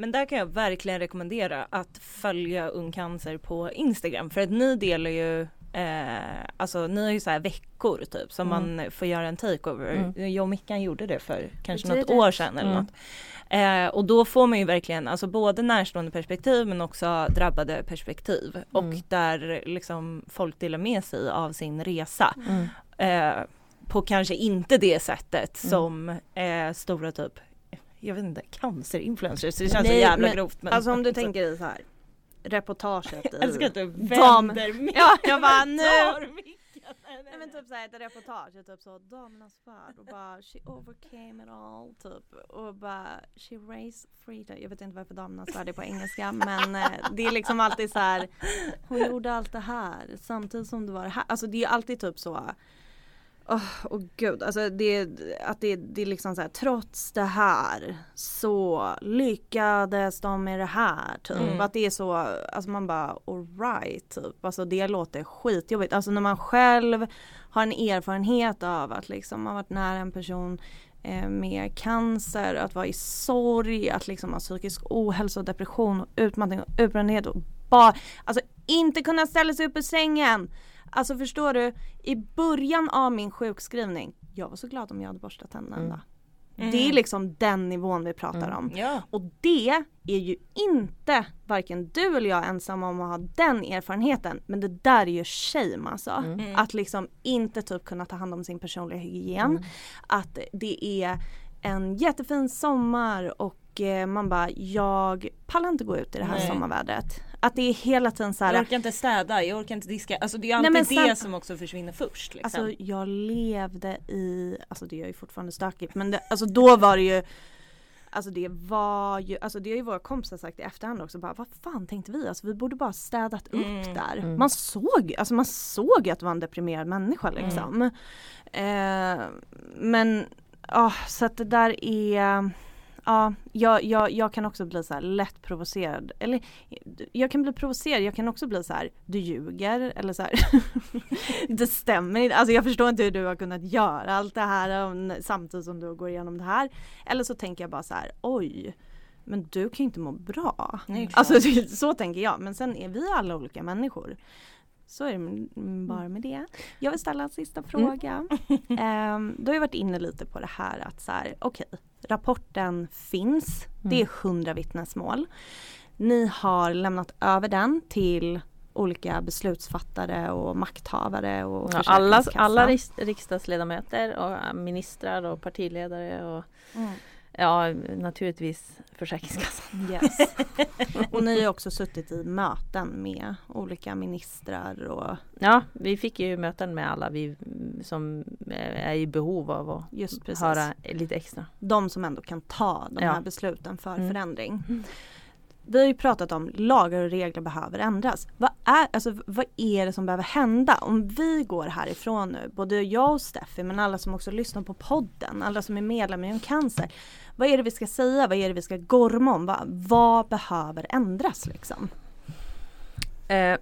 [SPEAKER 2] Men där kan jag verkligen rekommendera att följa Ung Cancer på Instagram för att ni delar ju Eh, alltså ni har ju så här veckor typ som
[SPEAKER 3] Mm.
[SPEAKER 2] man får göra en takeover.
[SPEAKER 3] Mm.
[SPEAKER 2] Jag och Mickan gjorde det för kanske
[SPEAKER 1] Det
[SPEAKER 2] något
[SPEAKER 1] det.
[SPEAKER 2] år sedan eller
[SPEAKER 3] Mm.
[SPEAKER 2] något. Eh, och då får man ju verkligen alltså både närstående perspektiv men också drabbade perspektiv.
[SPEAKER 3] Mm.
[SPEAKER 2] Och där liksom folk delar med sig av sin resa.
[SPEAKER 3] mm.
[SPEAKER 2] Eh, på kanske inte det sättet
[SPEAKER 3] Mm.
[SPEAKER 2] som eh, stora typ jag vet inte, cancerinfluencers. Det känns så
[SPEAKER 1] Nej,
[SPEAKER 2] jävla
[SPEAKER 1] men-
[SPEAKER 2] grovt. Men
[SPEAKER 1] Alltså om du tänker i så här reportaget i
[SPEAKER 2] Jag älskar att du vänder micken.
[SPEAKER 1] Ja, jag bara nu!
[SPEAKER 2] Nej
[SPEAKER 1] men typ såhär ett reportage, typ så damernas värld och bara she overcame it all typ och bara she raised freedom. Jag vet inte varför damernas värld är på engelska men eh, det är liksom alltid så här. hon gjorde allt det här samtidigt som det var det här. Alltså det är alltid typ så Åh oh, gud, alltså det, att det, det är liksom så här, trots det här så lyckades de med det här typ.
[SPEAKER 2] Mm.
[SPEAKER 1] Att det är så, alltså man bara alright typ. Alltså det låter skitjobbigt. Alltså när man själv har en erfarenhet av att liksom ha varit nära en person eh, med cancer, att vara i sorg, att liksom ha psykisk ohälsa och depression och utmattning och utbrändhet och bara, alltså inte kunna ställa sig upp ur sängen. Alltså förstår du, i början av min sjukskrivning, jag var så glad om jag hade borstat tänderna
[SPEAKER 3] Mm.
[SPEAKER 2] Mm.
[SPEAKER 1] Det är liksom den nivån vi pratar
[SPEAKER 3] Mm.
[SPEAKER 1] om.
[SPEAKER 2] Ja.
[SPEAKER 1] Och det är ju inte varken du eller jag ensamma om att ha den erfarenheten. Men det där är ju shame alltså.
[SPEAKER 3] Mm.
[SPEAKER 2] Mm.
[SPEAKER 1] Att liksom inte typ kunna ta hand om sin personliga hygien.
[SPEAKER 3] Mm.
[SPEAKER 1] Att det är en jättefin sommar och eh, man bara jag pallar inte gå ut i det här
[SPEAKER 2] Nej.
[SPEAKER 1] sommarvädret. Att det är hela tiden så
[SPEAKER 2] Jag orkar inte städa, jag orkar inte diska. Alltså det är
[SPEAKER 1] Nej,
[SPEAKER 2] alltid
[SPEAKER 1] men
[SPEAKER 2] det
[SPEAKER 1] sen-
[SPEAKER 2] som också försvinner först. Liksom.
[SPEAKER 1] Alltså jag levde i, alltså det är ju fortfarande stökigt men det, alltså då var det ju Alltså det var ju, alltså det har ju våra kompisar sagt i efterhand också bara vad fan tänkte vi? Alltså vi borde bara städat upp
[SPEAKER 2] Mm,
[SPEAKER 1] där.
[SPEAKER 3] mm.
[SPEAKER 1] Man såg, alltså man såg att det var en deprimerad människa liksom. Eh, men ja, så att det där är Ja, jag, jag, jag kan också bli så här lätt provocerad. Eller jag kan bli provocerad, jag kan också bli så här, du ljuger eller så här. det stämmer inte. Alltså jag förstår inte hur du har kunnat göra allt det här um, samtidigt som du går igenom det här. Eller så tänker jag bara så här, oj, men du kan ju inte må bra.
[SPEAKER 2] Nej.
[SPEAKER 1] Alltså så tänker jag, men sen är vi alla olika människor. så är det mm, bara med det. Jag vill ställa en sista fråga. Mm. du har ju varit inne lite på det här att så här, okej, okay, rapporten finns. Det är mm. hundra vittnesmål. Ni har lämnat över den till olika beslutsfattare och makthavare och
[SPEAKER 3] ja, alla, alla riksdagsledamöter och ministrar och partiledare och mm. Ja, naturligtvis Försäkringskassan. Yes.
[SPEAKER 1] och ni har också suttit i möten med olika ministrar och
[SPEAKER 3] Ja, vi fick ju möten med alla vi som är i behov av att Just höra lite extra.
[SPEAKER 1] De som ändå kan ta de ja. här besluten för mm. förändring. Vi har ju pratat om lagar och regler behöver ändras. Vad är, alltså, vad är det som behöver hända? Om vi går härifrån nu, både jag och Steffi men alla som också lyssnar på podden, alla som är medlemmar i cancer. Vad är det vi ska säga? Vad är det vi ska gorma om? Vad, vad behöver ändras liksom?
[SPEAKER 3] Eh,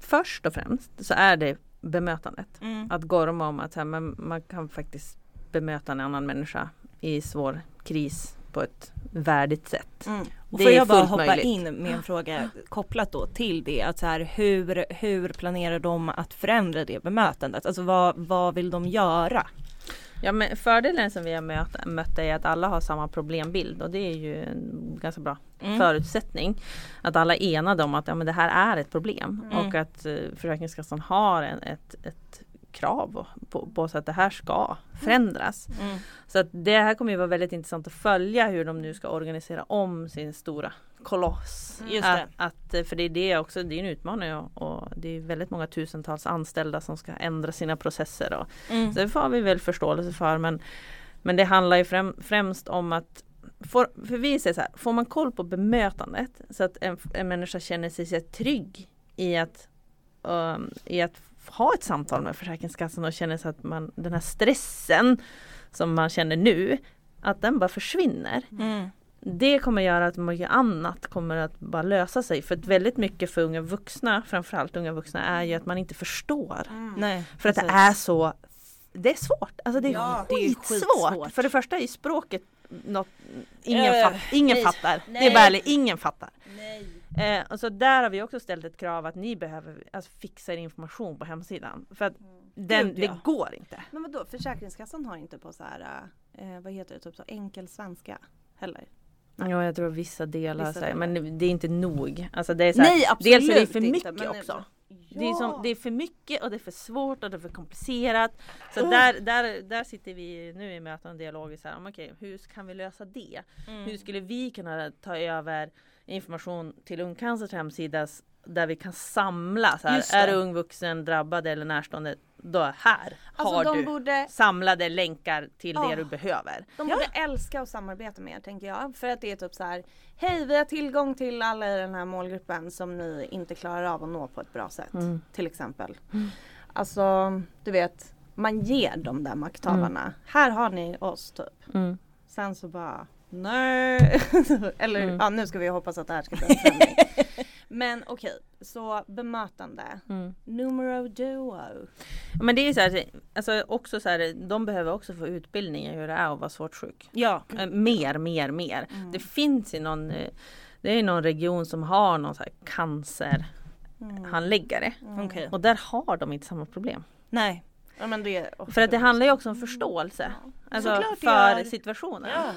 [SPEAKER 3] först och främst så är det bemötandet. Mm. Att gorma om att här, man, man kan faktiskt bemöta en annan människa i svår kris på ett värdigt sätt. Mm.
[SPEAKER 2] Och får jag bara hoppa möjligt. in med en fråga kopplat då till det. Att så här, hur, hur planerar de att förändra det bemötandet? Alltså vad, vad vill de göra?
[SPEAKER 3] Ja men fördelen som vi har mött, mött är att alla har samma problembild och det är ju en ganska bra mm. förutsättning. Att alla är enade om att ja, men det här är ett problem mm. och att uh, Försäkringskassan har en, ett, ett krav på, på så att det här ska förändras. Mm. mm. Så att det här kommer ju vara väldigt intressant att följa hur de nu ska organisera om sin stora koloss.
[SPEAKER 2] Mm. Att,
[SPEAKER 3] att, för det är det också, det är en utmaning och, och, det är väldigt många tusentals anställda som ska ändra sina processer. Och, mm. Så det får vi väl förståelse för men, men det handlar ju främ, främst om att Får, för vi säger så här, får man koll på bemötandet så att en, en människa känner sig trygg i att, um, i att ha ett samtal med Försäkringskassan och känner sig att man, den här stressen som man känner nu, att den bara försvinner. Mm. Det kommer göra att mycket annat kommer att bara lösa sig. För att väldigt mycket för unga vuxna, framförallt unga vuxna, är ju att man inte förstår. Mm. Nej, för precis. att det är så det är svårt, alltså det är, ja, skitsvårt. Det är För det första är språket något ingen, uh, fatt, ingen nej, fattar. Nej. Det är bara ingen fattar. Nej. Eh, och så där har vi också ställt ett krav att ni behöver alltså, fixa er information på hemsidan. För att mm. den, Gud, ja. det går inte.
[SPEAKER 1] Men vadå, Försäkringskassan har inte på så här, eh, vad heter det, typ så enkel svenska heller?
[SPEAKER 3] Ja jag tror vissa delar, vissa delar. men det är inte nog. Alltså det är så här, Nej absolut Dels är det för mycket inte, också. Ja. Det, är som, det är för mycket och det är för svårt och det är för komplicerat. Så oh. där, där, där sitter vi nu i möten och dialog. Så här, okay, hur kan vi lösa det? Mm. Hur skulle vi kunna ta över information till Ungcancers hemsida där vi kan samla. Så här, är du ung vuxen drabbad eller närstående då här alltså har du borde... samlade länkar till oh. det du behöver.
[SPEAKER 1] De borde älska att samarbeta med er tänker jag. För att det är typ så här Hej vi har tillgång till alla i den här målgruppen som ni inte klarar av att nå på ett bra sätt. Mm. Till exempel. Mm. Alltså du vet man ger de där makthavarna. Mm. Här har ni oss typ. Mm. Sen så bara nej. Eller mm. ja, nu ska vi hoppas att det här ska bli en. Men okej, okay, så bemötande. Mm. Numero duo.
[SPEAKER 3] Men det är så här, alltså också så här, de behöver också få utbildning i hur det är att vara svårt sjuk. Ja. Eh, mer, mer, mer. Mm. Det finns ju någon, eh, det är någon region som har någon så här cancerhandläggare. Mm. Okay. Och där har de inte samma problem.
[SPEAKER 2] Nej.
[SPEAKER 3] Ja, det, för att det handlar ju också om förståelse. Alltså för situationen. Ja.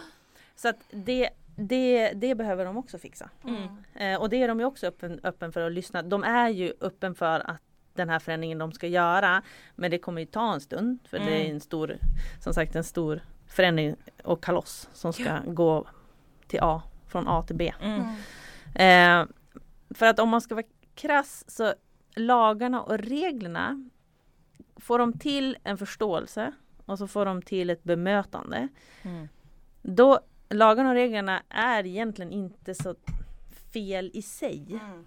[SPEAKER 3] Så att det, det, det behöver de också fixa. Mm. Eh, och det är de ju också öppen, öppen för att lyssna. De är ju öppen för att den här förändringen de ska göra. Men det kommer ju ta en stund för mm. det är mm. en stor, som sagt en stor förändring och kaloss som ska ja. gå till A, från A till B. Mm. Eh, för att om man ska vara krass så lagarna och reglerna får de till en förståelse och så får de till ett bemötande. Mm. Då lagarna och reglerna är egentligen inte så fel i sig. Mm.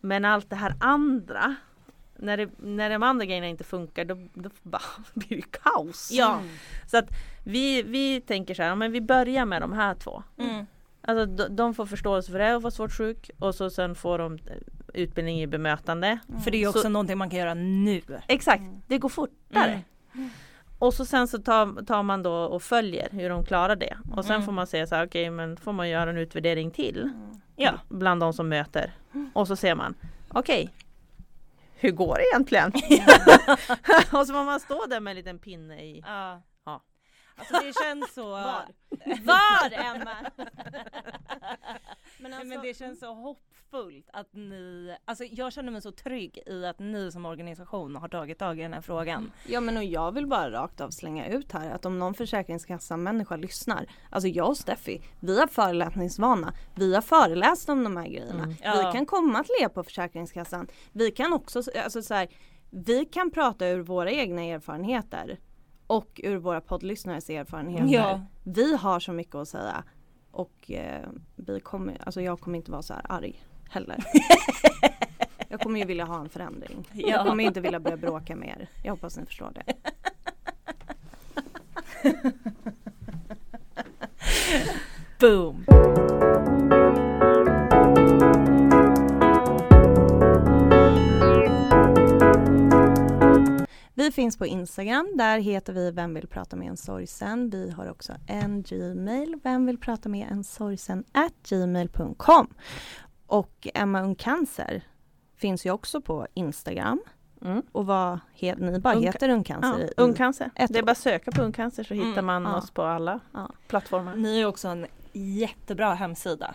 [SPEAKER 3] Men allt det här andra när, det, när de andra grejerna inte funkar då, då blir det kaos. Ja. Så att vi, vi tänker så här, men vi börjar med de här två. Mm. Alltså de, de, får förståelse för det och vara svårt sjuk och så sen får de utbildning i bemötande.
[SPEAKER 2] Mm. För det är också så, någonting man kan göra nu.
[SPEAKER 3] Exakt, mm. det går fortare. Mm. Och så sen så tar, tar, man då och följer hur de klarar det. Och sen mm. får man säga så här, okej okay, men får man göra en utvärdering till. Mm. Ja. Bland de som möter. Och så ser man, okej. Okay, hur går det egentligen? och så får man stå där med en liten pinne i.
[SPEAKER 2] Ja.
[SPEAKER 3] Ja.
[SPEAKER 2] Alltså det känns så...
[SPEAKER 1] Var? Var Emma? Men alltså,
[SPEAKER 2] men det känns så hoppfullt att ni, alltså jag känner mig så trygg i att ni som organisation har tagit tag i den här frågan.
[SPEAKER 1] Ja men och jag vill bara rakt av slänga ut här att om någon försäkringskassan människa lyssnar. Alltså jag och Steffi, vi har föreläsningsvana. Vi har föreläst om de här grejerna.
[SPEAKER 3] Mm.
[SPEAKER 2] Ja.
[SPEAKER 1] Vi kan komma till er på Försäkringskassan. Vi kan också, alltså så här, vi kan prata ur våra egna erfarenheter. Och ur våra poddlyssnares erfarenheter.
[SPEAKER 2] Ja.
[SPEAKER 1] Vi har så mycket att säga. Och eh, vi kommer, alltså jag kommer inte vara så här arg heller. jag kommer ju vilja ha en förändring. Jag
[SPEAKER 2] Ja.
[SPEAKER 1] kommer inte vilja börja bråka med er. Jag hoppas ni förstår det.
[SPEAKER 2] Boom!
[SPEAKER 1] Vi finns på Instagram, där heter vi Vem vill prata med en sorgsen. Vi har också en Gmail, Vem vill prata med en sorgsen at gmail.com. Och Emma Ungcancer finns ju också på Instagram.
[SPEAKER 3] Mm.
[SPEAKER 1] Och vad heter ni? bara
[SPEAKER 3] Ung-
[SPEAKER 1] heter Ungcancer?
[SPEAKER 3] Ja,
[SPEAKER 1] i-
[SPEAKER 3] ungcancer. Det är bara att söka på ungcancer så hittar
[SPEAKER 2] Mm,
[SPEAKER 3] man
[SPEAKER 1] ja.
[SPEAKER 3] oss på alla
[SPEAKER 1] Ja.
[SPEAKER 3] plattformar.
[SPEAKER 2] Ni är också en jättebra hemsida.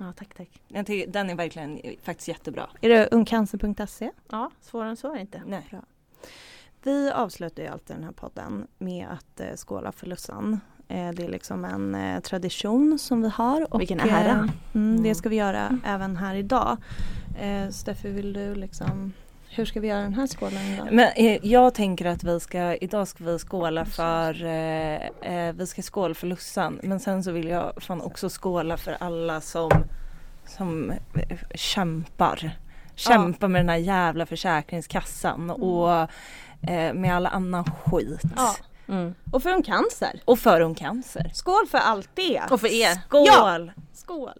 [SPEAKER 3] Ja, tack tack.
[SPEAKER 2] Tycker, den är verkligen faktiskt jättebra.
[SPEAKER 1] Är det ungcancer.se?
[SPEAKER 3] Ja, svårare än så är det inte.
[SPEAKER 2] Nej.
[SPEAKER 1] Bra. Vi avslutar ju alltid den här podden med att eh, skåla för Lussan. Eh, det är liksom en eh, tradition som vi har. Och,
[SPEAKER 3] Vilken ära.
[SPEAKER 1] Eh, mm,
[SPEAKER 2] Mm.
[SPEAKER 1] Det ska vi göra även här idag. Steffi, vill du liksom hur ska vi göra den här skålen idag?
[SPEAKER 2] Men eh, jag tänker att vi ska, idag ska vi skåla för, eh, vi ska skåla för Lussan. Men sen så vill jag fan också skåla för alla som, som kämpar. Kämpar med den här jävla försäkringskassan och eh, med all annan skit.
[SPEAKER 1] Ja.
[SPEAKER 3] Mm.
[SPEAKER 1] Och för en cancer.
[SPEAKER 2] Och för ungcancer.
[SPEAKER 1] Skål för allt det!
[SPEAKER 3] Och för er.
[SPEAKER 2] Skål!
[SPEAKER 1] Skål!